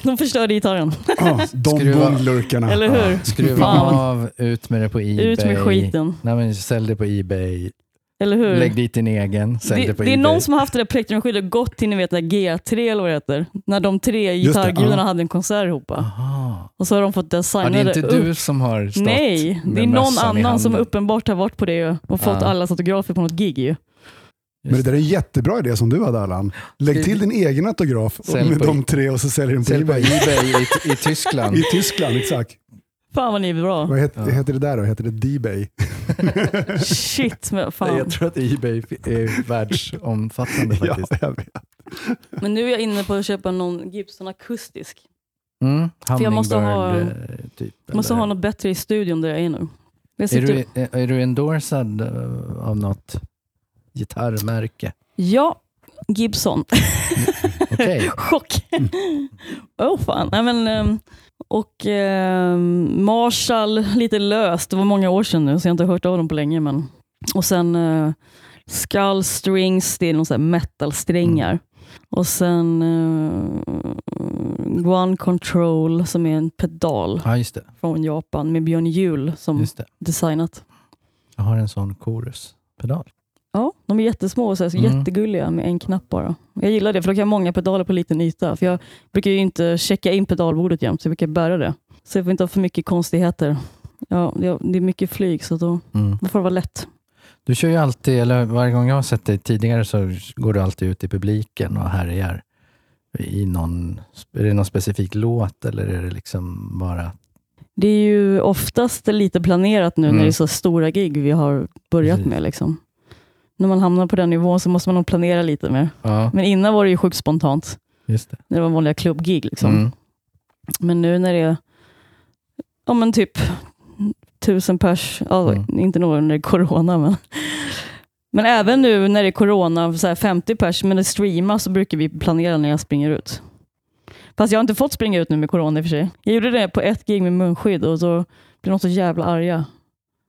De förstörde gitarren, Ah, de Skruva. bondlurkarna. eller hur? Skruva Fan. av, ut med det på Ebay. Ut med skiten, Nej, men sälj det på Ebay. eller hur? Lägg dit din egen, sälj det, Det, på det är Ebay. någon som har haft det där plektrumskyddet och gått till ni vet, där G3 eller vad det heter. När de tre Just det, gitarrgudarna ja. hade en konsert ihop. Aha. Och så har de fått Ja, designa det är inte du som har stått Nej, det med är någon mössan i annan som handen. uppenbart har varit på det och fått Ja. allas autografer på något gig. Ju. Men det där är en jättebra idé som du hade Allan. Lägg till din egen autograf med de tre och så säljer den på Sälj på Ebay. Ebay i, i Tyskland. I Tyskland, exakt. Fan vad ni är bra. Vad heter, Ja. heter det där då? Heter det D-Bay? Shit, men fan. Jag tror att Ebay är världsomfattande Ja, faktiskt. jag vet. Men nu är jag inne på att köpa någon Gibson akustisk. Mm, För jag måste ha- eh, typ, måste eller- ha något bättre i studion där jag är nu. Jag Är du, är, är du endorsad eh, av något gitarrmärke? Ja, Gibson. Okej. Chock. Åh oh, fan. Nej, men, ehm, och ehm, Marshall lite löst. Det var många år sedan nu så jag har inte hört av dem på länge. Men. Och sen uh, Skull Strings, det är någon metal-strängar. Och sen uh, One Control som är en pedal Ja, från Japan med Björn Juhl som designat. Jag har en sån chorus-pedal. Ja, de är jättesmå och så här, så Mm. jättegulliga med en knapp bara. Jag gillar det för då kan jag många pedaler på liten yta. För jag brukar ju inte checka in pedalbordet jämt så jag brukar bära det. Så jag får inte ha för mycket konstigheter. Ja, det det är mycket flyg så då, Mm. då får det vara lätt. Du kör ju alltid, eller varje gång jag har sett dig tidigare så går du alltid ut i publiken och härjar. I någon, är det någon specifik låt eller är det liksom bara... Det är ju oftast lite planerat nu Mm. när det är så stora gig vi har börjat Precis. med. Liksom. När man hamnar på den nivån så måste man nog planera lite mer. Ja, Men innan var det ju sjukt spontant. just det. När det var vanliga klubbgig. Liksom. Mm. Men nu när det är ja, men typ tusen pers, ja, Mm. inte nog när det är corona, men, men även nu när det är corona, så här 50 pers, men det streamas så brukar vi planera när jag springer ut. Fast jag har inte fått springa ut nu med corona i och för sig. Jag gjorde det på ett gig med munskydd och så blev de så jävla arga,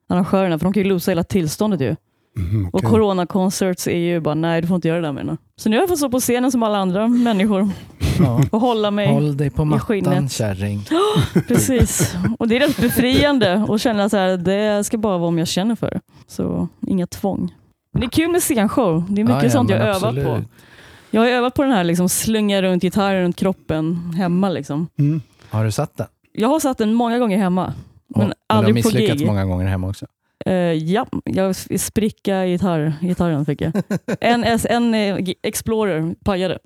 arrangörerna, för de kan ju losa hela tillståndet ju. Mhm, Och okej. corona concerts är ju bara, nej du får inte göra det där med nu. Så nu har jag fått stå på scenen som alla andra människor Ja. och hålla mig. Håll dig på mattan skinnet. kärring. Precis. Och det är rätt befriande att känna att det ska bara vara om jag känner för det. Så inga tvång. Men det är kul med scenshow. Det är mycket Ja, ja, sånt jag men övar absolut. på. Jag har övat på den här liksom, slunga runt gitarren runt kroppen hemma. Liksom. Mm. Har du satt den? Jag har satt den många gånger hemma. Men du har aldrig på misslyckats gig. många gånger hemma också. Eh, ja, jag spricka gitarr, gitarren fick jag. En, en eh, Explorer pajade.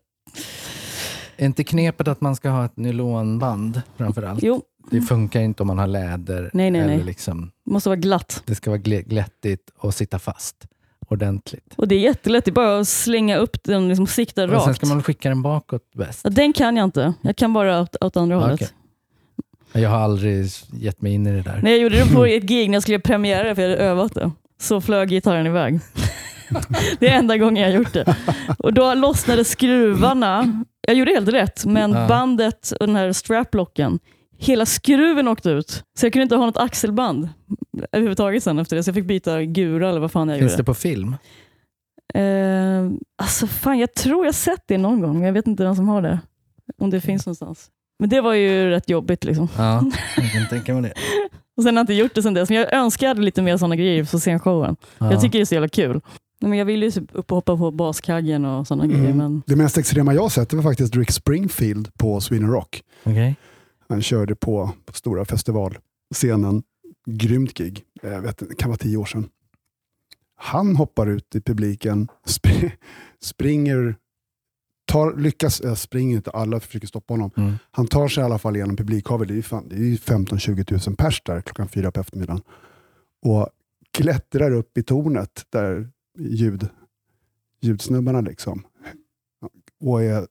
Är inte knepet att man ska ha ett nylonband framför allt? Jo, Det funkar inte om man har läder. Nej, nej, eller nej. Liksom, det måste vara glatt. det ska vara glättigt och sitta fast ordentligt. Och det är jättelätt. Det är bara att slänga upp den liksom sikta Och sen rakt. ska man skicka den bakåt bäst. Ja, Den kan jag inte. Jag kan bara åt, åt andra hållet. Jag har aldrig gett mig in i det där. Nej, jag gjorde det på ett gig när jag skulle premiera för jag hade övat det. Så flög gitarren iväg. det är enda gången jag har gjort det. Och Då lossnade skruvarna. Jag gjorde helt rätt, men Ja. bandet och den här straplocken, hela skruven åkte ut. Så jag kunde inte ha något axelband överhuvudtaget sen efter det. Så jag fick byta gura eller vad fan jag Finns gjorde. det på film? Eh, alltså fan, jag tror jag sett det någon gång, men jag vet inte vem som har det. Om det finns någonstans. Men det var ju rätt jobbigt. liksom. Ja, jag kan tänka mig det. Och Sen har jag inte gjort det sen dess, men jag önskar jag hade lite mer sådana grejer på scenshowen. Ja. Jag tycker det är så jävla kul. Nej, men jag vill ju typ upp och hoppa på baskaggen och sådana grejer. Mm. Men Det mest extrema jag sett var faktiskt Rick Springfield på Sweden Rock. Okej. Han körde på, stora festivalscenen. Grymt gig. Jag vet, inte, det kan vara tio år sedan. Han hoppar ut i publiken, sp springer, tar, lyckas, äh, springer inte, alla försöker stoppa honom. Mm. Han tar sig i alla fall igenom publikhavet. Det är ju fan- det är ju 15-20 000 pers där klockan fyra på eftermiddagen. Och klättrar upp i tornet där ljud, ljudsnubbarna liksom. Och är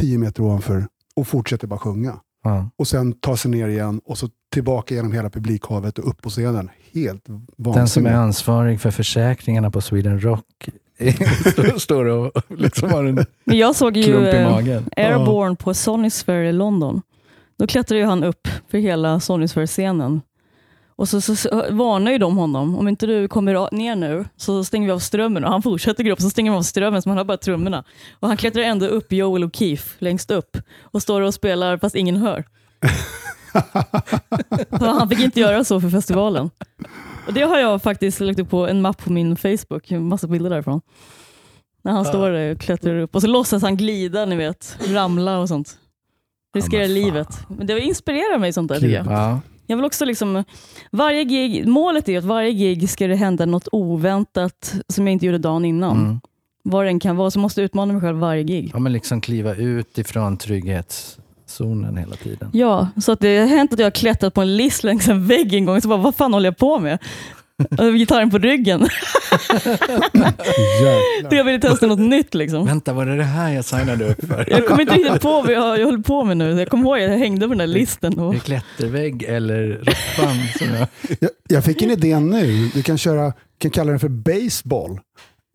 10 meter ovanför och fortsätter bara sjunga. Ja. Och sen tar sig ner igen och så tillbaka genom hela publikhavet och upp på scenen. Helt Den som vansinnigt. är ansvarig för försäkringarna på Sweden Rock står- och liksom har en Men jag såg ju klump i eh, magen. Airborne på Sonisphere i London. Då klättrade ju han upp för hela Sonisphere-scenen. Och så, så, så varnar ju de honom, om inte du kommer ner nu så stänger vi av strömmen. Och han fortsätter gå upp, så stänger vi av strömmen så man har bara trummorna. Och han klättrar ändå upp Joel och Keith längst upp och står och spelar fast ingen hör. så han fick inte göra så för festivalen. Och Det har jag faktiskt lagt upp på en mapp på min Facebook, en massa bilder därifrån. När han står där och klättrar upp och så låtsas han glida, ni vet, ramla och sånt. Riskera Ja, men fan. livet. Men det inspirerar mig sånt där tycker jag. Ja. Jag vill också liksom, varje gig, målet är att varje gig ska det hända något oväntat som jag inte gjorde dagen innan. Mm. Vad det än kan vara, så måste jag utmana mig själv varje gig. ja, men liksom kliva ut ifrån trygghetszonen hela tiden. Ja, så att det har hänt att jag har klättrat på en list längs en vägg en gång, så bara, vad fan håller jag på med? Och gitarren på ryggen. Jävlar. jag ville testa något nytt liksom. Vänta, var det det här jag signade upp för? Jag kommer inte riktigt på vad jag, jag höll på med nu. Jag kommer ihåg att jag hängde på den där listen. Och, Är det klättervägg eller? Som jag... Jag, jag fick en idé nu. Du kan, köra, kan kalla den för baseball.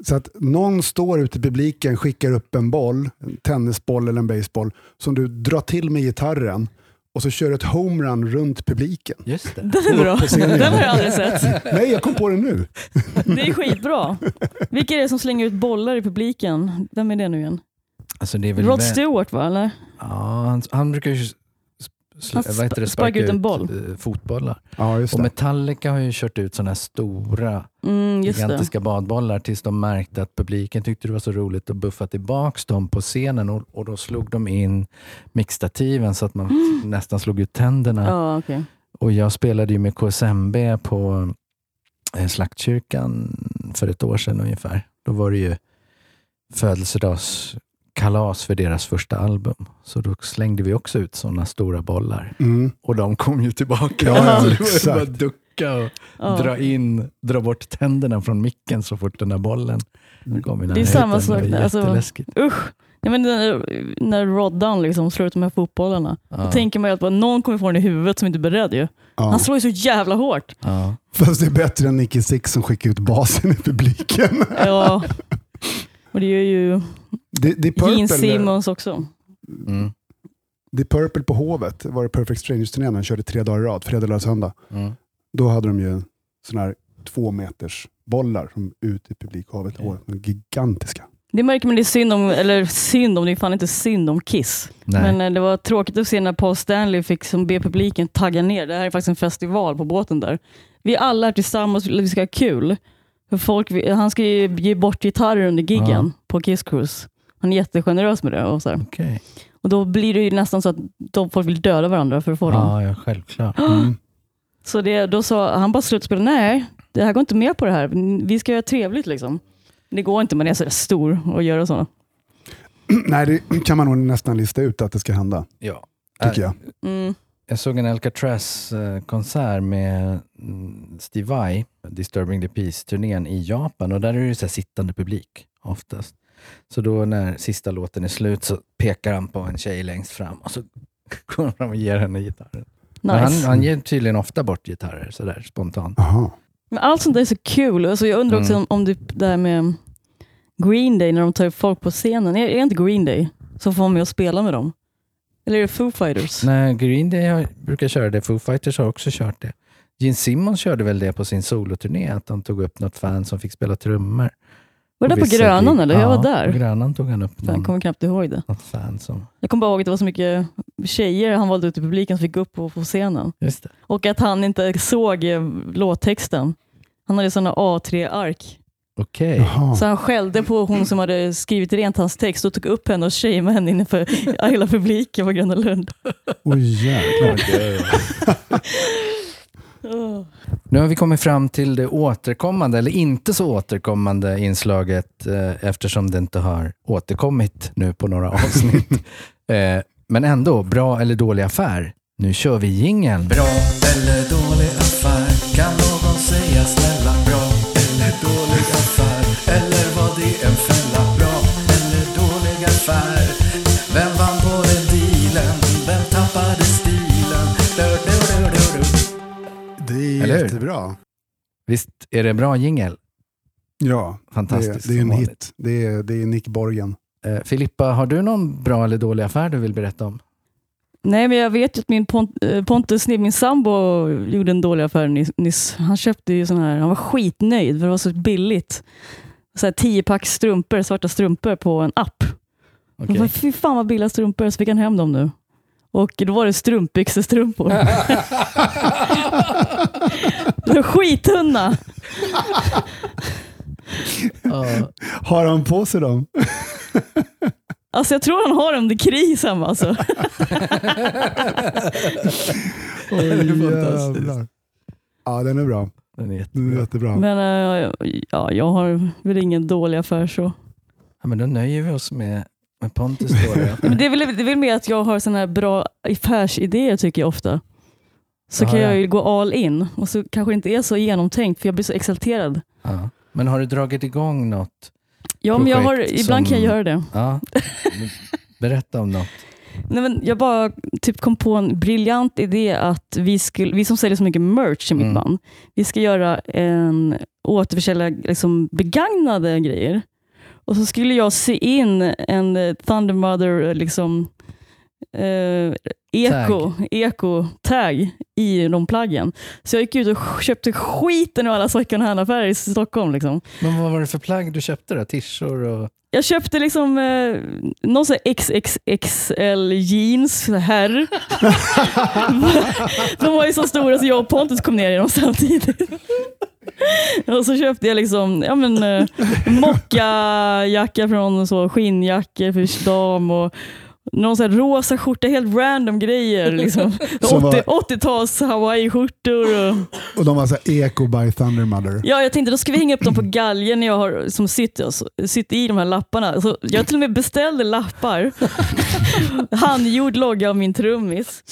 Så att någon står ute i publiken, skickar upp en boll, en tennisboll eller en baseball, som du drar till med gitarren och så kör ett homerun runt publiken. Just det. den är bra. Den har jag aldrig sett. Nej, jag kom på det nu. Det är skitbra. Vilka är det som slänger ut bollar i publiken? Vem är det nu igen? Alltså, det är väl Rod Stewart va? Eller? Ja, han, han brukar ju Han vad heter det, sp- sparkar ut en boll. eh, fotbollar. Ja, just Och. Metallica har ju kört ut sådana här stora Mm, just det. gigantiska badbollar tills de märkte att publiken tyckte det var så roligt att buffa tillbaks dem på scenen och, och då slog de in mixstativen så att man nästan slog ut tänderna. Ja, okej. Och jag spelade ju med KSMB på eh, Slaktkyrkan för ett år sedan ungefär. Då var det ju födelsedagskalas för deras första album. Så då slängde vi också ut sådana stora bollar. Mm. Och de kom ju tillbaka. Ja, ja, exakt. bara ducka och Ja. dra in, dra bort tänderna från micken så fort den där bollen kom i Det är samma sak alltså- jätteläskigt. Usch. Ja, men när, när Roddan liksom slår ut de här fotbollarna. Då Ja. tänker man ju att bara, någon kommer få den i huvudet som inte är beredd. Ju. Ja. Han slår ju så jävla hårt. Ja. Fast det är bättre än Nicky Six som skickar ut basen i publiken. Ja. Och det gör ju är Gene Purple, Simmons också. Mm. det är Purple på Hovet. Det var det Perfect Strangers-turnén. De körde tre dagar i rad, fredag, lördag, söndag. Mm. Då hade de ju såna här två meters bollar som ut i publikhavet. Okay. Gigantiska. Det märker man det är synd om, eller synd om, det är fan inte synd om Kiss. Nej. Men eh, det var tråkigt att se när Paul Stanley fick som be publiken tagga ner. Det här är faktiskt en festival på båten där. Vi är alla här tillsammans, vi ska ha kul. Folk, han ska ju ge bort gitarrer under giggen Ja. på Kiss Cruise. Han är jättegenerös med det. Och, så här. Okej. och då blir det ju nästan så att de folk vill döda varandra för att få dem. Ja, självklart. Mm. Så det, då sa han bara slutspel, nej, det här går inte med på det här. Vi ska göra trevligt liksom. Det går inte, man är så stor och göra så. Nej, det kan man nog nästan lista ut att det ska hända, Ja. tycker jag. Mm. Jag såg en Alcatraz-konsert med mm, Steve Vai, Disturbing the Peace-turnén i Japan och där är det så här sittande publik oftast. Så då när sista låten är slut så pekar han på en tjej längst fram och så går han fram och ger henne gitarren. Men Han, Nice. han ger tydligen ofta bort gitarrer sådär spontant. Aha. Men allt sånt där är så kul. Alltså jag undrar också Mm. om, om det här med Green Day, när de tar upp folk på scenen. Är, är det inte Green Day som får med och spela med dem? Eller är det Foo Fighters? Nej, Green Day har, brukar köra det. Foo Fighters har också kört det. Gene Simmons körde väl det på sin soloturné, att han tog upp något fan som fick spela trummor. Var det där på Grönan eller? Jag Ja, var på där. Grönan tog han upp Fan, Jag någon, kommer knappt ihåg det. något fan som... Jag kommer bara ihåg att det var så mycket tjejer han valde ut i publiken som fick gå upp på, på scenen. Just det. Och att han inte såg eh, låttexten. Han hade sådana A3-ark. Jaha. Så han skällde på hon som hade skrivit rent hans text och tog upp henne och shameade henne inför hela publiken på Gröna Lund. Oj. Oh. Nu har vi kommit fram till det återkommande, eller inte så återkommande inslaget eh, eftersom det inte har återkommit nu på några avsnitt. eh, men ändå, bra eller dålig affär. Nu kör vi jingeln. Bra eller dålig affär? Kan någon säga snälla? Det en fälla? Bra eller dålig affär? Vem vann på den dealen? Vem tappade stilen? Du, du, du, du, du. Det är Eller hur? jättebra. Visst är det bra jingel? Ja, det, Fantastiskt. det är en som vanligt. hit. Det är, det är Nick Borgen. Eh, Filippa, har du någon bra eller dålig affär du vill berätta om? Nej, men jag vet ju att min Pont- eh, Pontus, min sambo, gjorde en dålig affär nyss- nyss. Han köpte ju sån här, han var skitnöjd för det var så billigt. Så här 10 pack strumpor, svarta strumpor på en app. Han bara, Fy fan vad billiga strumpor, så fick han hem dem nu. Och då var det strumpbyxestrumpor. De var skittunna. Ja, Har han på sig dem? Alltså jag tror han har dem, det kris hemma alltså. Oj, är fantastiskt. Ja, den är bra. Den är Den är jättebra. jättebra. Men eh, ja, jag har väl ingen dålig affär så. Ja, men då nöjer vi oss med, med Pontus dåliga. Men det är väl, det är väl mer att jag har såna här bra affärsidéer tycker jag ofta. så Ja, kan ja. jag ju gå all in och så kanske det inte är så genomtänkt för jag blir så exalterad. Ja. Men har du dragit igång något? Ja, men jag har, ibland kan jag som- göra det. Ja. Berätta om något. Nej, men jag bara typ kom på en briljant idé att vi, skulle, vi som säljer så mycket merch i mitt Mm. band, vi ska göra en återförsälja liksom begagnade grejer. Och så skulle jag sy in en Thunder Mother eh, liksom, eh, eko, eko tag i de plaggen. Så jag gick ut och köpte skiten ur alla second hand-affärer i Stockholm. Liksom. Men vad var det för plagg du köpte då? Tishor och... Jag köpte liksom eh, någon sån här XXXL jeans herr. De var ju så stora så jag och Pontus kom ner i dem samtidigt. Och så köpte jag liksom ja, men, eh, mockajacka från så, skinnjackor för dam och någon sån här rosa skjorta, helt random grejer. Liksom. Som var- 80 80-tals hawaii-skjortor. Och... Och de var så här Eco by Thunder Mother. Ja, jag tänkte då ska vi hänga upp dem på galgen när jag har som sitter, alltså, sitter i de här lapparna. Så jag till och med beställde lappar. Handgjord logga av min trummis.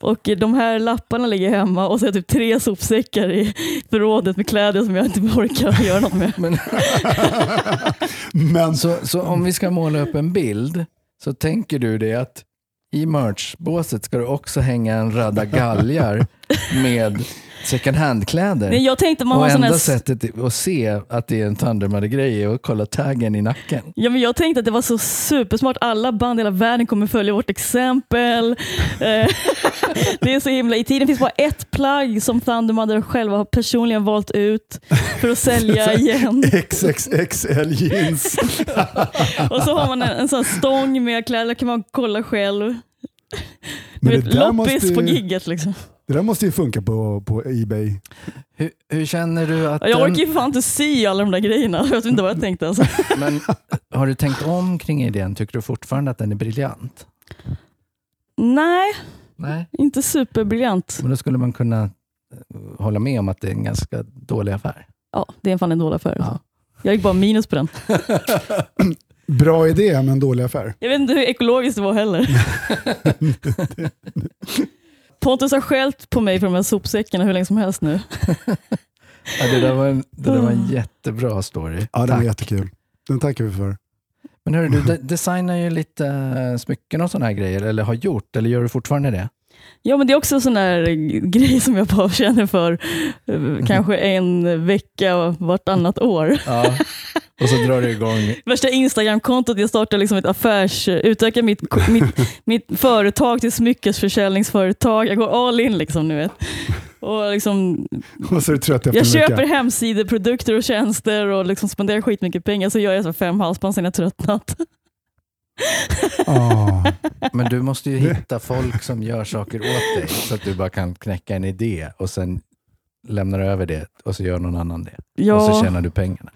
Och de här lapparna ligger hemma och så har jag typ tre sopsäckar i förrådet med kläder som jag inte orkar göra något med. Men, Men så, så om vi ska måla upp en bild så tänker du det att i merchbåset ska du också hänga en radda galgar med second hand-kläder. Nej, jag tänkte man och har enda här... sättet att se att det är en Thundermother-grej är att kolla taggen i nacken. Ja, men jag tänkte att det var så supersmart. Alla band i hela världen kommer följa vårt exempel. Eh, det är så himla... I tiden finns bara ett plagg som Thunder Mother själva har personligen valt ut för att sälja igen. XXXL jeans. Och så har man en, en sån stång med kläder, kan man kolla själv. Du Men vet, det där, måste loppis på gigget liksom. Det där måste ju funka på, på Ebay. Hur, hur känner du att Jag orkar ju för fan inte sy alla de där grejerna. Jag vet inte vad jag tänkte. Alltså. men, Har du tänkt om kring idén? Tycker du fortfarande att den är briljant? Nej, Nej. inte superbriljant. Men då skulle man kunna eh, hålla med om att det är en ganska dålig affär. Ja, det är fan en dålig affär. Ja. Jag gick bara minus på den. Bra idé, men dålig affär. Jag vet inte hur ekologiskt det var heller. Pontus har skällt på mig för de här sopsäckarna hur länge som helst nu. Ja, det där var en, det där var en jättebra story. Ja, den var jättekul. Den tackar vi för. Men hörru, du de- designar ju lite eh, smycken och sådana här grejer, eller har gjort, eller gör du fortfarande det? Ja, men det är också en sån där grej som jag bara känner för eh, kanske en vecka vartannat år. Ja. Och så drar du igång. Värsta Instagram-kontot, jag startar liksom ett affärs... Utökar mitt, mitt, mitt företag till smyckesförsäljningsföretag. Jag går all in liksom nu vet. Och liksom, Och så är du trött efter jag en vecka. köper hemsidor, produkter och tjänster och liksom spenderar skitmycket pengar. Så gör jag så fem halsband sen jag tröttnat. Ah. Men du måste ju hitta folk som gör saker åt dig, så att du bara kan knäcka en idé och sen lämnar över det och så gör någon annan det. Och så Ja, tjänar du pengarna.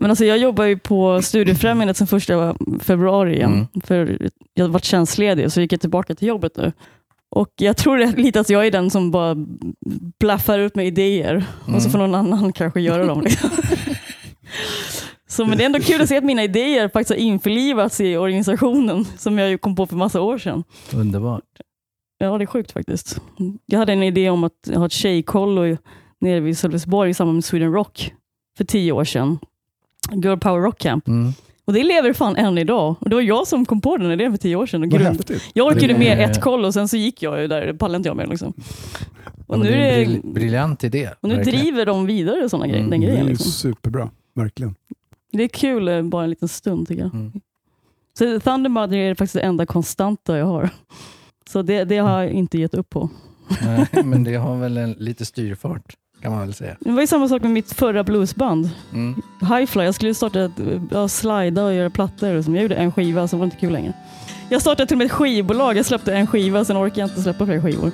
men alltså jag jobbar ju på Studiefrämjandet sedan första februari igen. Mm. För jag har varit tjänstledig så gick jag tillbaka till jobbet nu. Och jag tror lite att jag är den som bara blaffar ut med idéer och så Mm. får någon annan kanske göra dem. Liksom. Så, men det är ändå kul att se att mina idéer faktiskt har införlivats i organisationen som jag ju kom på för massa år sedan. Underbart. Ja, det är sjukt faktiskt. Jag hade en idé om att ha ett tjejkollo i- nere vid Sölvesborg i samband med Sweden Rock för tio år sedan. Girl Power Rock Camp. Mm. Och det lever fan än idag. Och det var jag som kom på den idén för tio år sedan. Och grund... Jag orkade Det med ett kollo och sen så gick jag ju där. Det pallade inte jag med. Liksom. Och nu, det är en det, brill- briljant idé. och nu verkligen. driver de vidare såna grejer, Mm, den Det grejen. är Liksom. superbra, verkligen. Det är kul eh, bara en liten stund tycker jag. Mm. Så Thunder Mother är faktiskt det enda konstanta jag har. Så det, det har jag inte gett upp på. Nej, men det har väl en, lite styrfart, kan man väl säga. Det var ju samma sak med mitt förra bluesband. Mm. Highfly, jag skulle starta ett, ja, slida och göra plattor. och så, Jag gjorde en skiva, så var det inte kul längre. Jag startade till och med ett skivbolag. Jag släppte en skiva, sen orkade jag inte släppa fler skivor.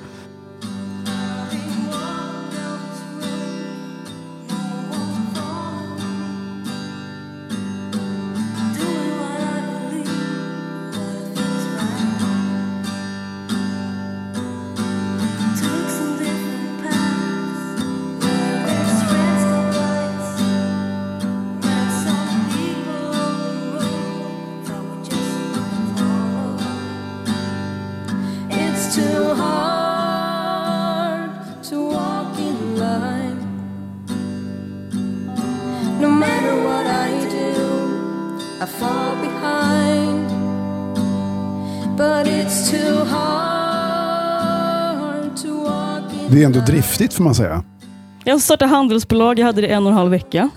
Ändå driftigt får man säga. Jag startade handelsbolag, jag hade det en och en halv vecka.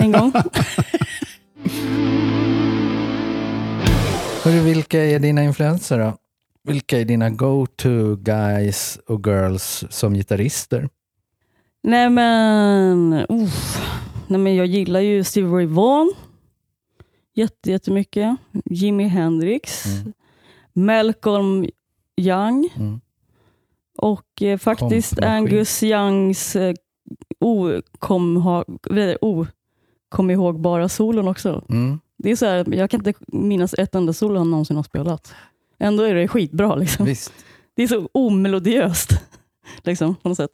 En gång. Hörru, vilka är dina influenser då? Vilka är dina go-to guys och girls som gitarrister? Nej men, uff. Nej men jag gillar ju Stevie Ray Vaughan Jätte, jättemycket. Jimi Hendrix, Mm. Malcolm Young Mm. Och eh, faktiskt. Angus Youngs eh, okom, ha, vad är det, okom ihågbara solon också. Mm. Det är så här, jag kan inte minnas ett enda solo han någonsin har spelat. Ändå är det skitbra. Liksom. Visst. Det är så omelodiöst. liksom, på något sätt.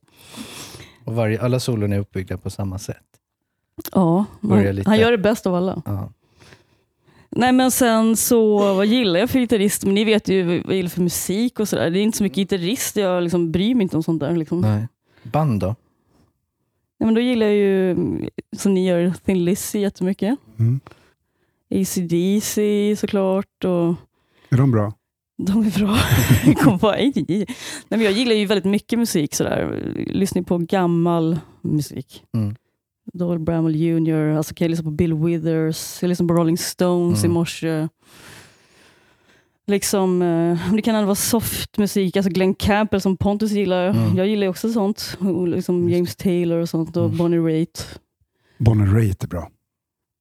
Och varje, alla solon är uppbyggda på samma sätt. Ja, han, han gör det bäst av alla. Ja. Nej men sen så, vad gillar jag för gitarrist? Men ni vet ju vad jag gillar för musik och sådär. Det är inte så mycket gitarrist, jag liksom bryr mig inte om sånt där. Liksom. Nej. Nej. Band då? men då gillar jag ju, som ni gör, Thin Lizzy jättemycket. Mm. AC/DC såklart. Och Är de bra? de är bra. Jag kom på, nej, nej, men jag gillar ju väldigt mycket musik. Sådär. Lyssnar på gammal musik. Mm. Doyle Bramwell Jr. Alltså kan jag lyssna på Bill Withers. Jag lyssnar på Rolling Stones Mm. i morse. Liksom, eh, det kan ändå vara soft musik. Alltså Glenn Campbell som Pontus gillar. Mm. Jag gillar också sånt. Liksom James Taylor och sånt och Mm. Bonnie Raitt. Bonnie Raitt är bra.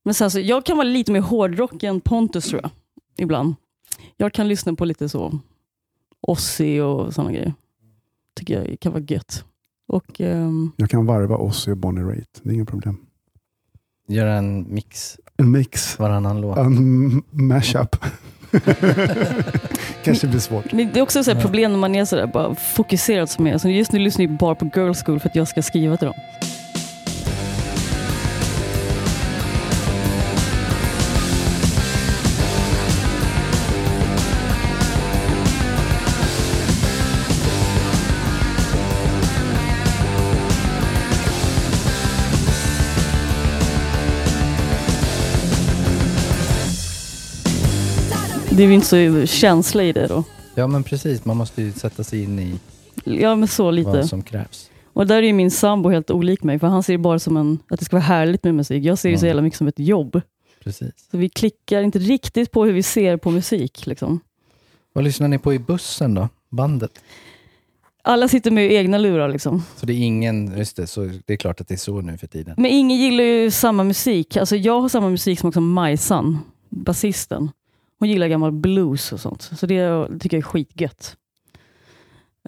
Men sen så, jag kan vara lite mer hårdrock än Pontus tror jag. Ibland. Jag kan lyssna på lite så Ozzy och sådana grejer. Tycker jag kan vara gött. Och ehm, Jag kan varva Ozzy och Bonnie Raitt. Det är inga problem. Göra en mix En mix. varannan låt. En mashup. Kanske blir svårt. Men det är också så Ja. problem när man är sådär bara fokuserad som jag är. Så just nu lyssnar jag bara på Girl School för att jag ska skriva till dem. Det är ju inte så känsla i det då. Ja men precis, man måste ju sätta sig in i Ja, men så lite. vad som krävs. Och där är ju min sambo helt olik mig, för han ser det bara som en, att det ska vara härligt med musik. Jag ser det så Mm. jävla mycket som ett jobb. Precis. Så vi klickar inte riktigt på hur vi ser på musik. Liksom. Vad lyssnar ni på i bussen då? Bandet? Alla sitter med egna lurar. Liksom. Så det är ingen, just det, så det är klart att det är så nu för tiden. Men ingen gillar ju samma musik. Alltså jag har samma musik som också Majsan, basisten. Hon gillar gammal blues och sånt. Så det tycker jag är skitgött.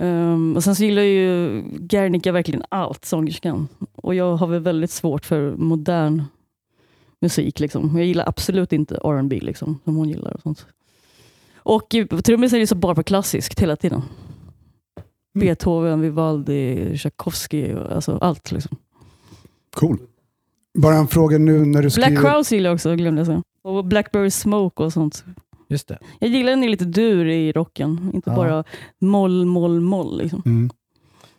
Um, och sen så gillar ju Gernika verkligen allt, sångerskan. Och jag har väl väldigt svårt för modern musik. Liksom. Jag gillar absolut inte R&B liksom, som hon gillar. Och sånt. Och eh, trummisen är så bara på klassiskt hela tiden. Mm. Beethoven, Vivaldi, Tchaikovsky, alltså allt. Liksom. Cool. Bara en fråga nu när du Black skriver. Crowes gillar jag också, glömde jag säga. Och Blackberry Smoke och sånt. Just det. Jag gillar den är lite dur i rocken, inte Ja. bara moll, moll, moll. Liksom. Mm.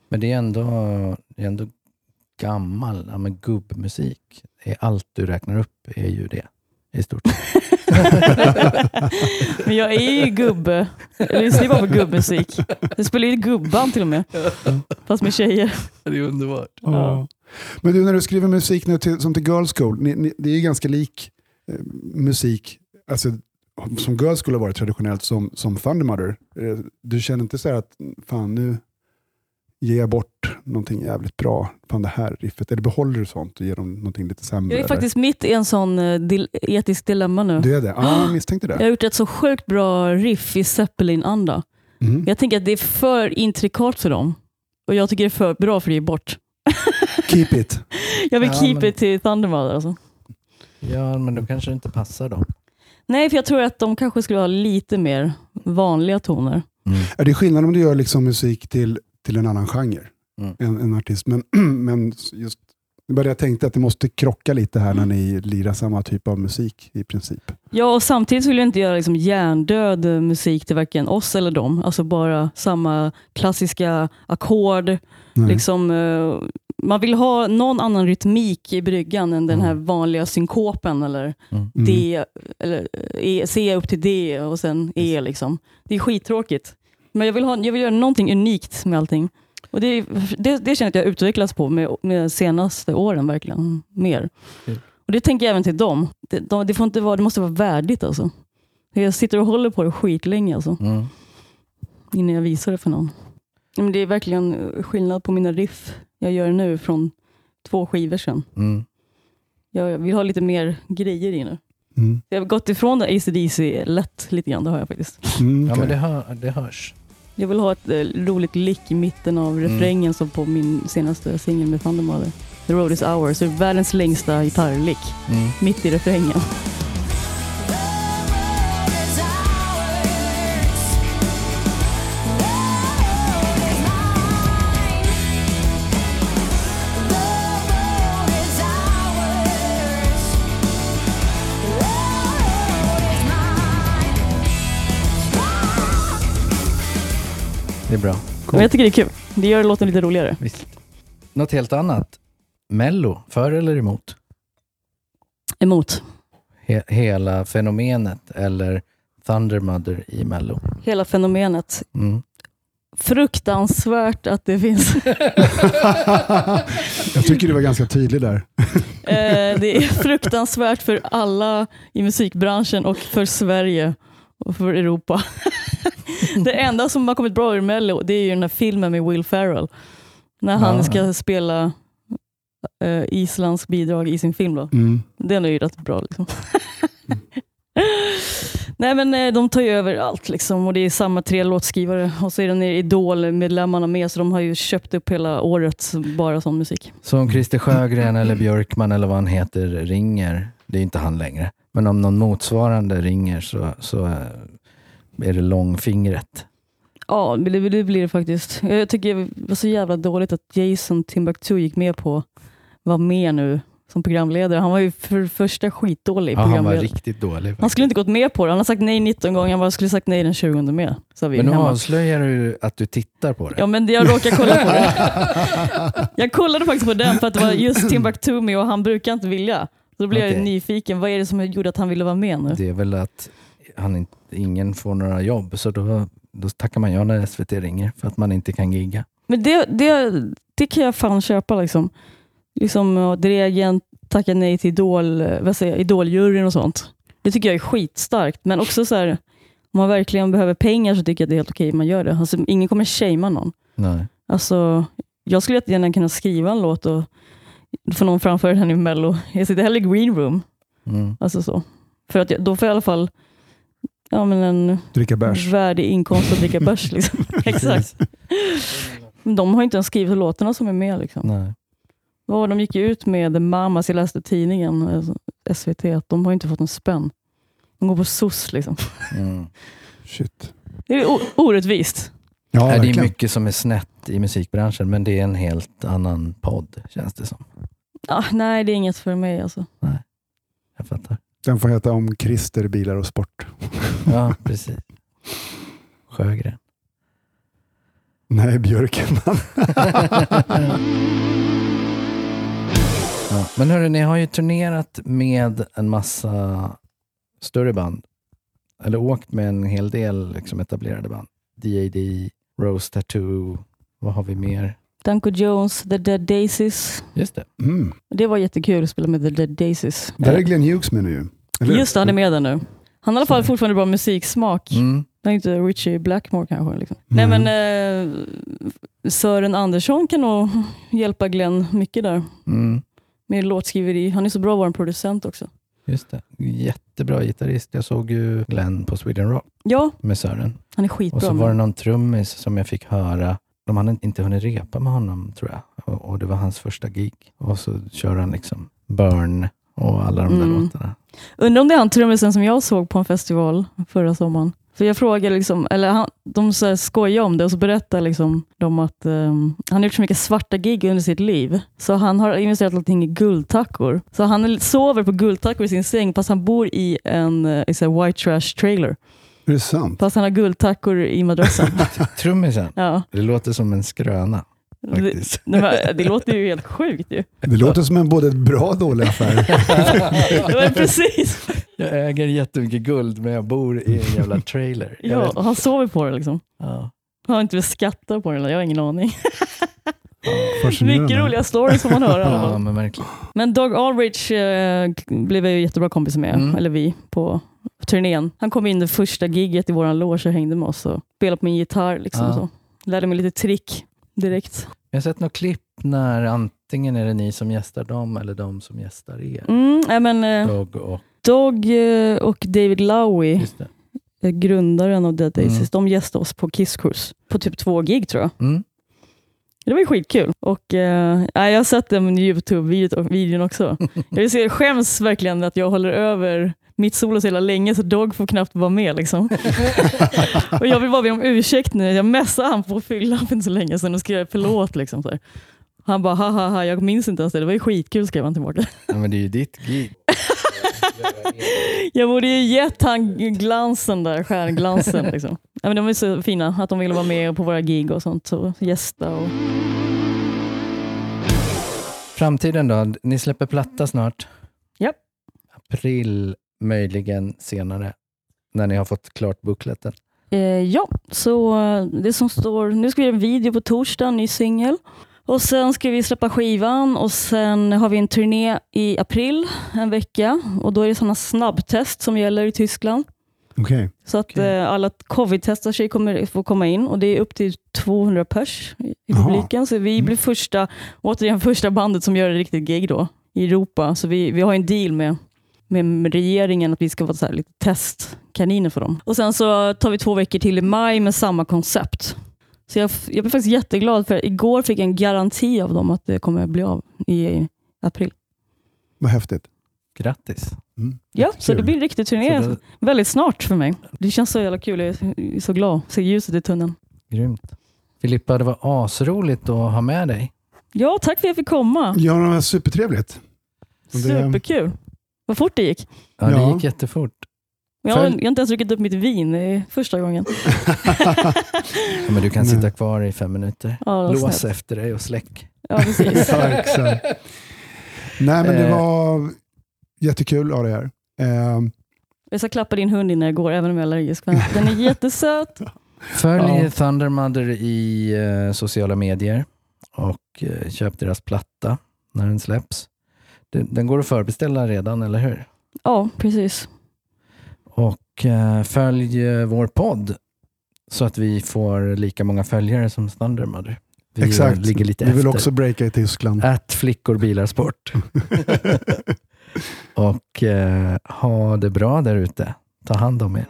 Men det är ändå, det är ändå gammal ja, men gubbmusik. Allt du räknar upp är ju det i stort. Men jag är ju gubbe. Jag lyssnar ju bara på gubbmusik. Jag spelar ju gubband till och med. Fast med tjejer. Det är underbart. Ja. Men du, när du skriver musik nu till, som till Girl School, ni, ni, det är ju ganska lik musik alltså, som Girl School har varit traditionellt som, som Thundermother. Eh, du känner inte så här att fan nu ger jag bort någonting jävligt bra, fan det här riffet, eller behåller du sånt och ger dem någonting lite sämre? Jag är faktiskt mitt i en sån eh, dil- etisk dilemma nu. Du är det? Ja, jag misstänkte Jag det. har gjort ett så sjukt bra riff i Zeppelin-anda. Mm. Jag tänker att det är för intrikat för dem. Och jag tycker det är för bra för att ge bort. Keep it. Jag vill Ja, keep men- it till Thundermother. Alltså. Ja, men då kanske det inte passar dem. Nej, för jag tror att de kanske skulle ha lite mer vanliga toner. Är det skillnad om du gör liksom musik till, till en annan genre? Mm. En, en artist. Men, men just, det var det jag tänkte, att det måste krocka lite här när ni lirar samma typ av musik i princip. Ja, och samtidigt vill jag inte göra liksom hjärndöd musik till varken oss eller dem. Alltså bara samma klassiska ackord. Liksom, eh, man vill ha någon annan rytmik i bryggan än den här Mm. vanliga synkopen eller Mm. Mm. D, eller e, C upp till D och sen E. Liksom. Det är skittråkigt. Men jag vill, ha, jag vill göra någonting unikt med allting. Och det, det, det känner jag att jag utvecklats på med, med senaste åren verkligen. Mer. Och Det tänker jag även till dem. Det, de, det, får inte vara, det måste vara värdigt. Alltså. Jag sitter och håller på det skitlänge alltså, Mm. innan jag visar det för någon. Men det är verkligen eh, skillnad på mina riff jag gör nu från två skivor sedan. Mm. Jag vill ha lite mer grejer i nu. Mm. Jag har gått ifrån ACDC lätt lite grann, det har jag faktiskt. Mm, Ja, okej. men det, hör, det hörs. Jag vill ha ett eh, roligt lick i mitten av Mm. refrängen som på min senaste singel med Thunder Mother. The Road is ours, världens längsta gitarrlick Mm. mitt i refrängen. Det är bra. Men jag tycker det är kul. Det gör låten lite roligare. Visst. Något helt annat. Mello, för eller emot? Emot. He hela fenomenet eller Thunder Mother i Mello? Hela fenomenet. Mm. Fruktansvärt att det finns. jag tycker du var ganska tydlig där. Eh, det är fruktansvärt för alla i musikbranschen och för Sverige för Europa. det enda som har kommit bra ur Mello det är ju den här filmen med Will Ferrell. När han Ah. ska spela eh, Islands bidrag i sin film. Då. Mm. Den är ju rätt bra. Liksom. Nej men eh, De tar ju över allt liksom, och det är samma tre låtskrivare och så är den Idol-medlemmarna med så de har ju köpt upp hela året bara sån musik. Så om Christer Sjögren eller Björkman eller vad han heter ringer, det är inte han längre, men om någon motsvarande ringer så, så är det långfingret. Ja, det, det blir det faktiskt. Jag tycker det var så jävla dåligt att Jason Timbuktu gick med på att vara med nu som programledare. Han var ju för första skitdålig Ja, han var programledare. riktigt dålig. Han skulle inte gått med på det. Han har sagt nej 19 gånger. Han bara skulle sagt nej den 20 med. Sa vi Men nu hemma. avslöjar du att du tittar på det. Ja, men jag råkade kolla på det. Jag kollade faktiskt på den för att det var just Timbuktu med och han brukar inte vilja. Då blev jag Okej. nyfiken. Vad är det som gjorde att han ville vara med nu? Det är väl att han inte, ingen får några jobb, så då, då tackar man ja när SVT ringer för att man inte kan gigga. Men det, det, det kan jag fan köpa. Liksom. Liksom Dregen tackar nej till Idol, vad säger, jag, Idoljuryn och sånt. Det tycker jag är skitstarkt. Men också så här, om man verkligen behöver pengar så tycker jag det är helt okej man gör det. Alltså, ingen kommer shamea någon. Nej. Alltså, jag skulle jättegärna kunna skriva en låt och få någon framföra den i Mello. Jag sitter hellre i green room. Mm. Alltså så. För att jag, då får jag i alla fall ja, men en Dricka bärs. värdig inkomst att dricka bärs. Liksom. Exakt. De har inte ens skrivit låtarna som är med. Liksom. Nej. Ja, de gick ju ut med The Mamas, jag läste tidningen, alltså, SVT, att de har inte fått en spänn. De går på SOS. Liksom. Mm. Shit. Det är orättvist. Ja, Nej, det är verkligen. mycket som är snett i musikbranschen, men det är en helt annan podd, känns det som. Ah, nej, det är inget för mig. Alltså. Jag fattar. Den får heta om Christer, bilar och sport. Ja, precis. Sjögren. Nej, Björkman. Ja. Men hörru, ni har ju turnerat med en massa större band. Eller åkt med en hel del liksom, etablerade band. DAD, Rose Tattoo, vad har vi mer? Danko Jones, The Dead Daisies. Just det. Mm. Det var jättekul att spela med The Dead Daisies. Där är Glenn Hughes med nu. Eller? Just det, han är med där nu. Han har i alla fall fortfarande bra musiksmak. Mm. Han är inte Richie Blackmore kanske. Liksom. Mm. Nej, men, eh, Sören Andersson kan nog hjälpa Glenn mycket där Mm. med låtskriveri. Han är så bra vår producent också. Just det. Jättebra gitarrist. Jag såg ju Glenn på Sweden Rock Ja, med Sören. han är Och skitbra. så var det någon trummis som jag fick höra. De hade inte hunnit repa med honom tror jag. Och, och det var hans första gig. Och så kör han liksom Burn och alla de där Mm. låtarna. Undrar om det är han trummisen som jag såg på en festival förra sommaren. För jag frågade, liksom, eller han, de så här skojar om det och så berättar liksom de att ehm, han har gjort så mycket svarta gig under sitt liv. Så han har investerat allting i guldtackor. Så han sover på guldtackor i sin säng fast han bor i en eh, i så här white trash trailer. Är det sant? Fast han har guldtackor i madrassen. Trummisen, ja. det låter som en skröna. Det, faktiskt. men det låter ju helt sjukt ju. Det låter som en både ett bra och dålig affär. Det precis. Jag äger jättemycket guld men jag bor i en jävla trailer. Jag Ja, vet- och han sover på det liksom. ja. Han har inte velat skatta på det, jag har ingen aning. Fascinerande. Mycket roliga stories som man hör. i alla ja, men verkligen. Men Doug Aldrich eh, blev jag ju jättebra kompis med, Mm. eller vi, på turnén. Han kom in det första giget i våran loge och hängde med oss och spelade på min gitarr. Liksom, Ja. så. Lärde mig lite trick direkt. Jag har sett något klipp när antingen är det ni som gästar dem eller de som gästar er. Mm, nej, men, eh, Dog och... Doug eh, och David det. eh, grundaren av Dead Daisies, Mm. de gästade oss på Kiss Cruise på typ två gig tror jag. Mm. Det var ju skitkul. Och, eh, jag har sett den Youtube-videon också. Jag skäms verkligen att jag håller över mitt solo så jävla länge så Dog får knappt vara med. Liksom. och jag vill bara be om ursäkt nu. Jag messade han på fyllan för inte så länge sedan och skrev förlåt. Liksom, så. Han bara, ha ha ha, jag minns inte ens det. Det var ju skitkul skrev han tillbaka. Ja, men det är ju ditt gig. Jag borde ju gett han glansen där, stjärnglansen. Liksom. Ja, men de är så fina att de ville vara med på våra gig och sånt. Och gästa och... Framtiden då? Ni släpper platta snart? Japp. April, möjligen senare, när ni har fått klart bukletten. Eh, ja, så eh, det som står, nu ska vi göra en video på torsdag, ny singel. Och sen ska vi släppa skivan och sen har vi en turné i april, en vecka. Och då är det sådana snabbtest som gäller i Tyskland. Okej. Så att Okej. eh, alla covid-testar sig kommer få komma in och det är upp till 200 pers i, publiken. Så vi blir första, återigen första bandet som gör ett riktigt gig då i Europa. Så vi, vi har en deal med, med regeringen att vi ska vara så här lite testkaniner för dem. Och sen så tar vi två veckor till i maj med samma koncept. Så jag, jag blir faktiskt jätteglad för igår fick jag en garanti av dem att det kommer bli av i april. Vad häftigt. Grattis! Mm. Ja, så det blir en riktig turné det, väldigt snart för mig. Det känns så jävla kul. Jag är så glad. Se ljuset i tunneln. grymt. Filippa, det var asroligt att ha med dig. Ja, tack för att jag fick komma. Ja, det var supertrevligt. Det- Superkul. Vad fort det gick. Ja, det gick jättefort. Jag har, jag har inte ens druckit upp mitt vin. Det är första gången. Ja, men du kan Nej. sitta kvar i fem minuter. Ja, Lås snällt. efter dig och släck. Ja, precis. ja. Nej, men det Eh. var jättekul att ha det här. Eh, Jag ska klappa din hund innan jag går, även om jag är allergisk. Den är jättesöt. Följ Ja. Thundermother i eh, sociala medier och eh, köp deras platta när den släpps. Den, den går att förbeställa redan, eller hur? Ja, precis. Och eh, följ eh, vår podd så att vi får lika många följare som Thundermother. Vi exakt. eh, ligger lite Vi vill efter. också breaka i Tyskland. Ät flickor bilar sport. och eh, ha det bra där ute. Ta hand om er.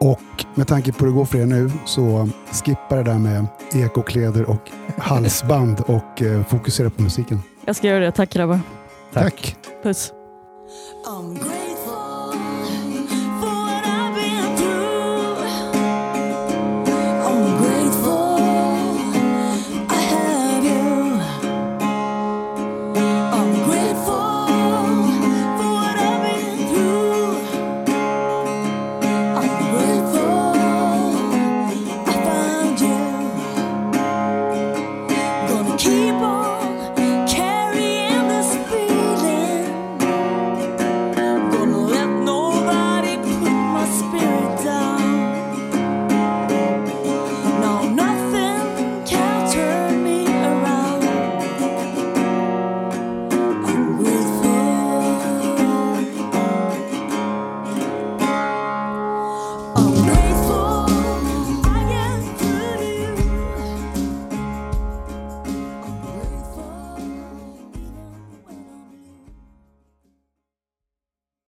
Och med tanke på hur det går för er nu så skippa det där med ekokläder och halsband och eh, fokusera på musiken. Jag ska göra det. Tack grabbar. Tack. Puss. I'm great.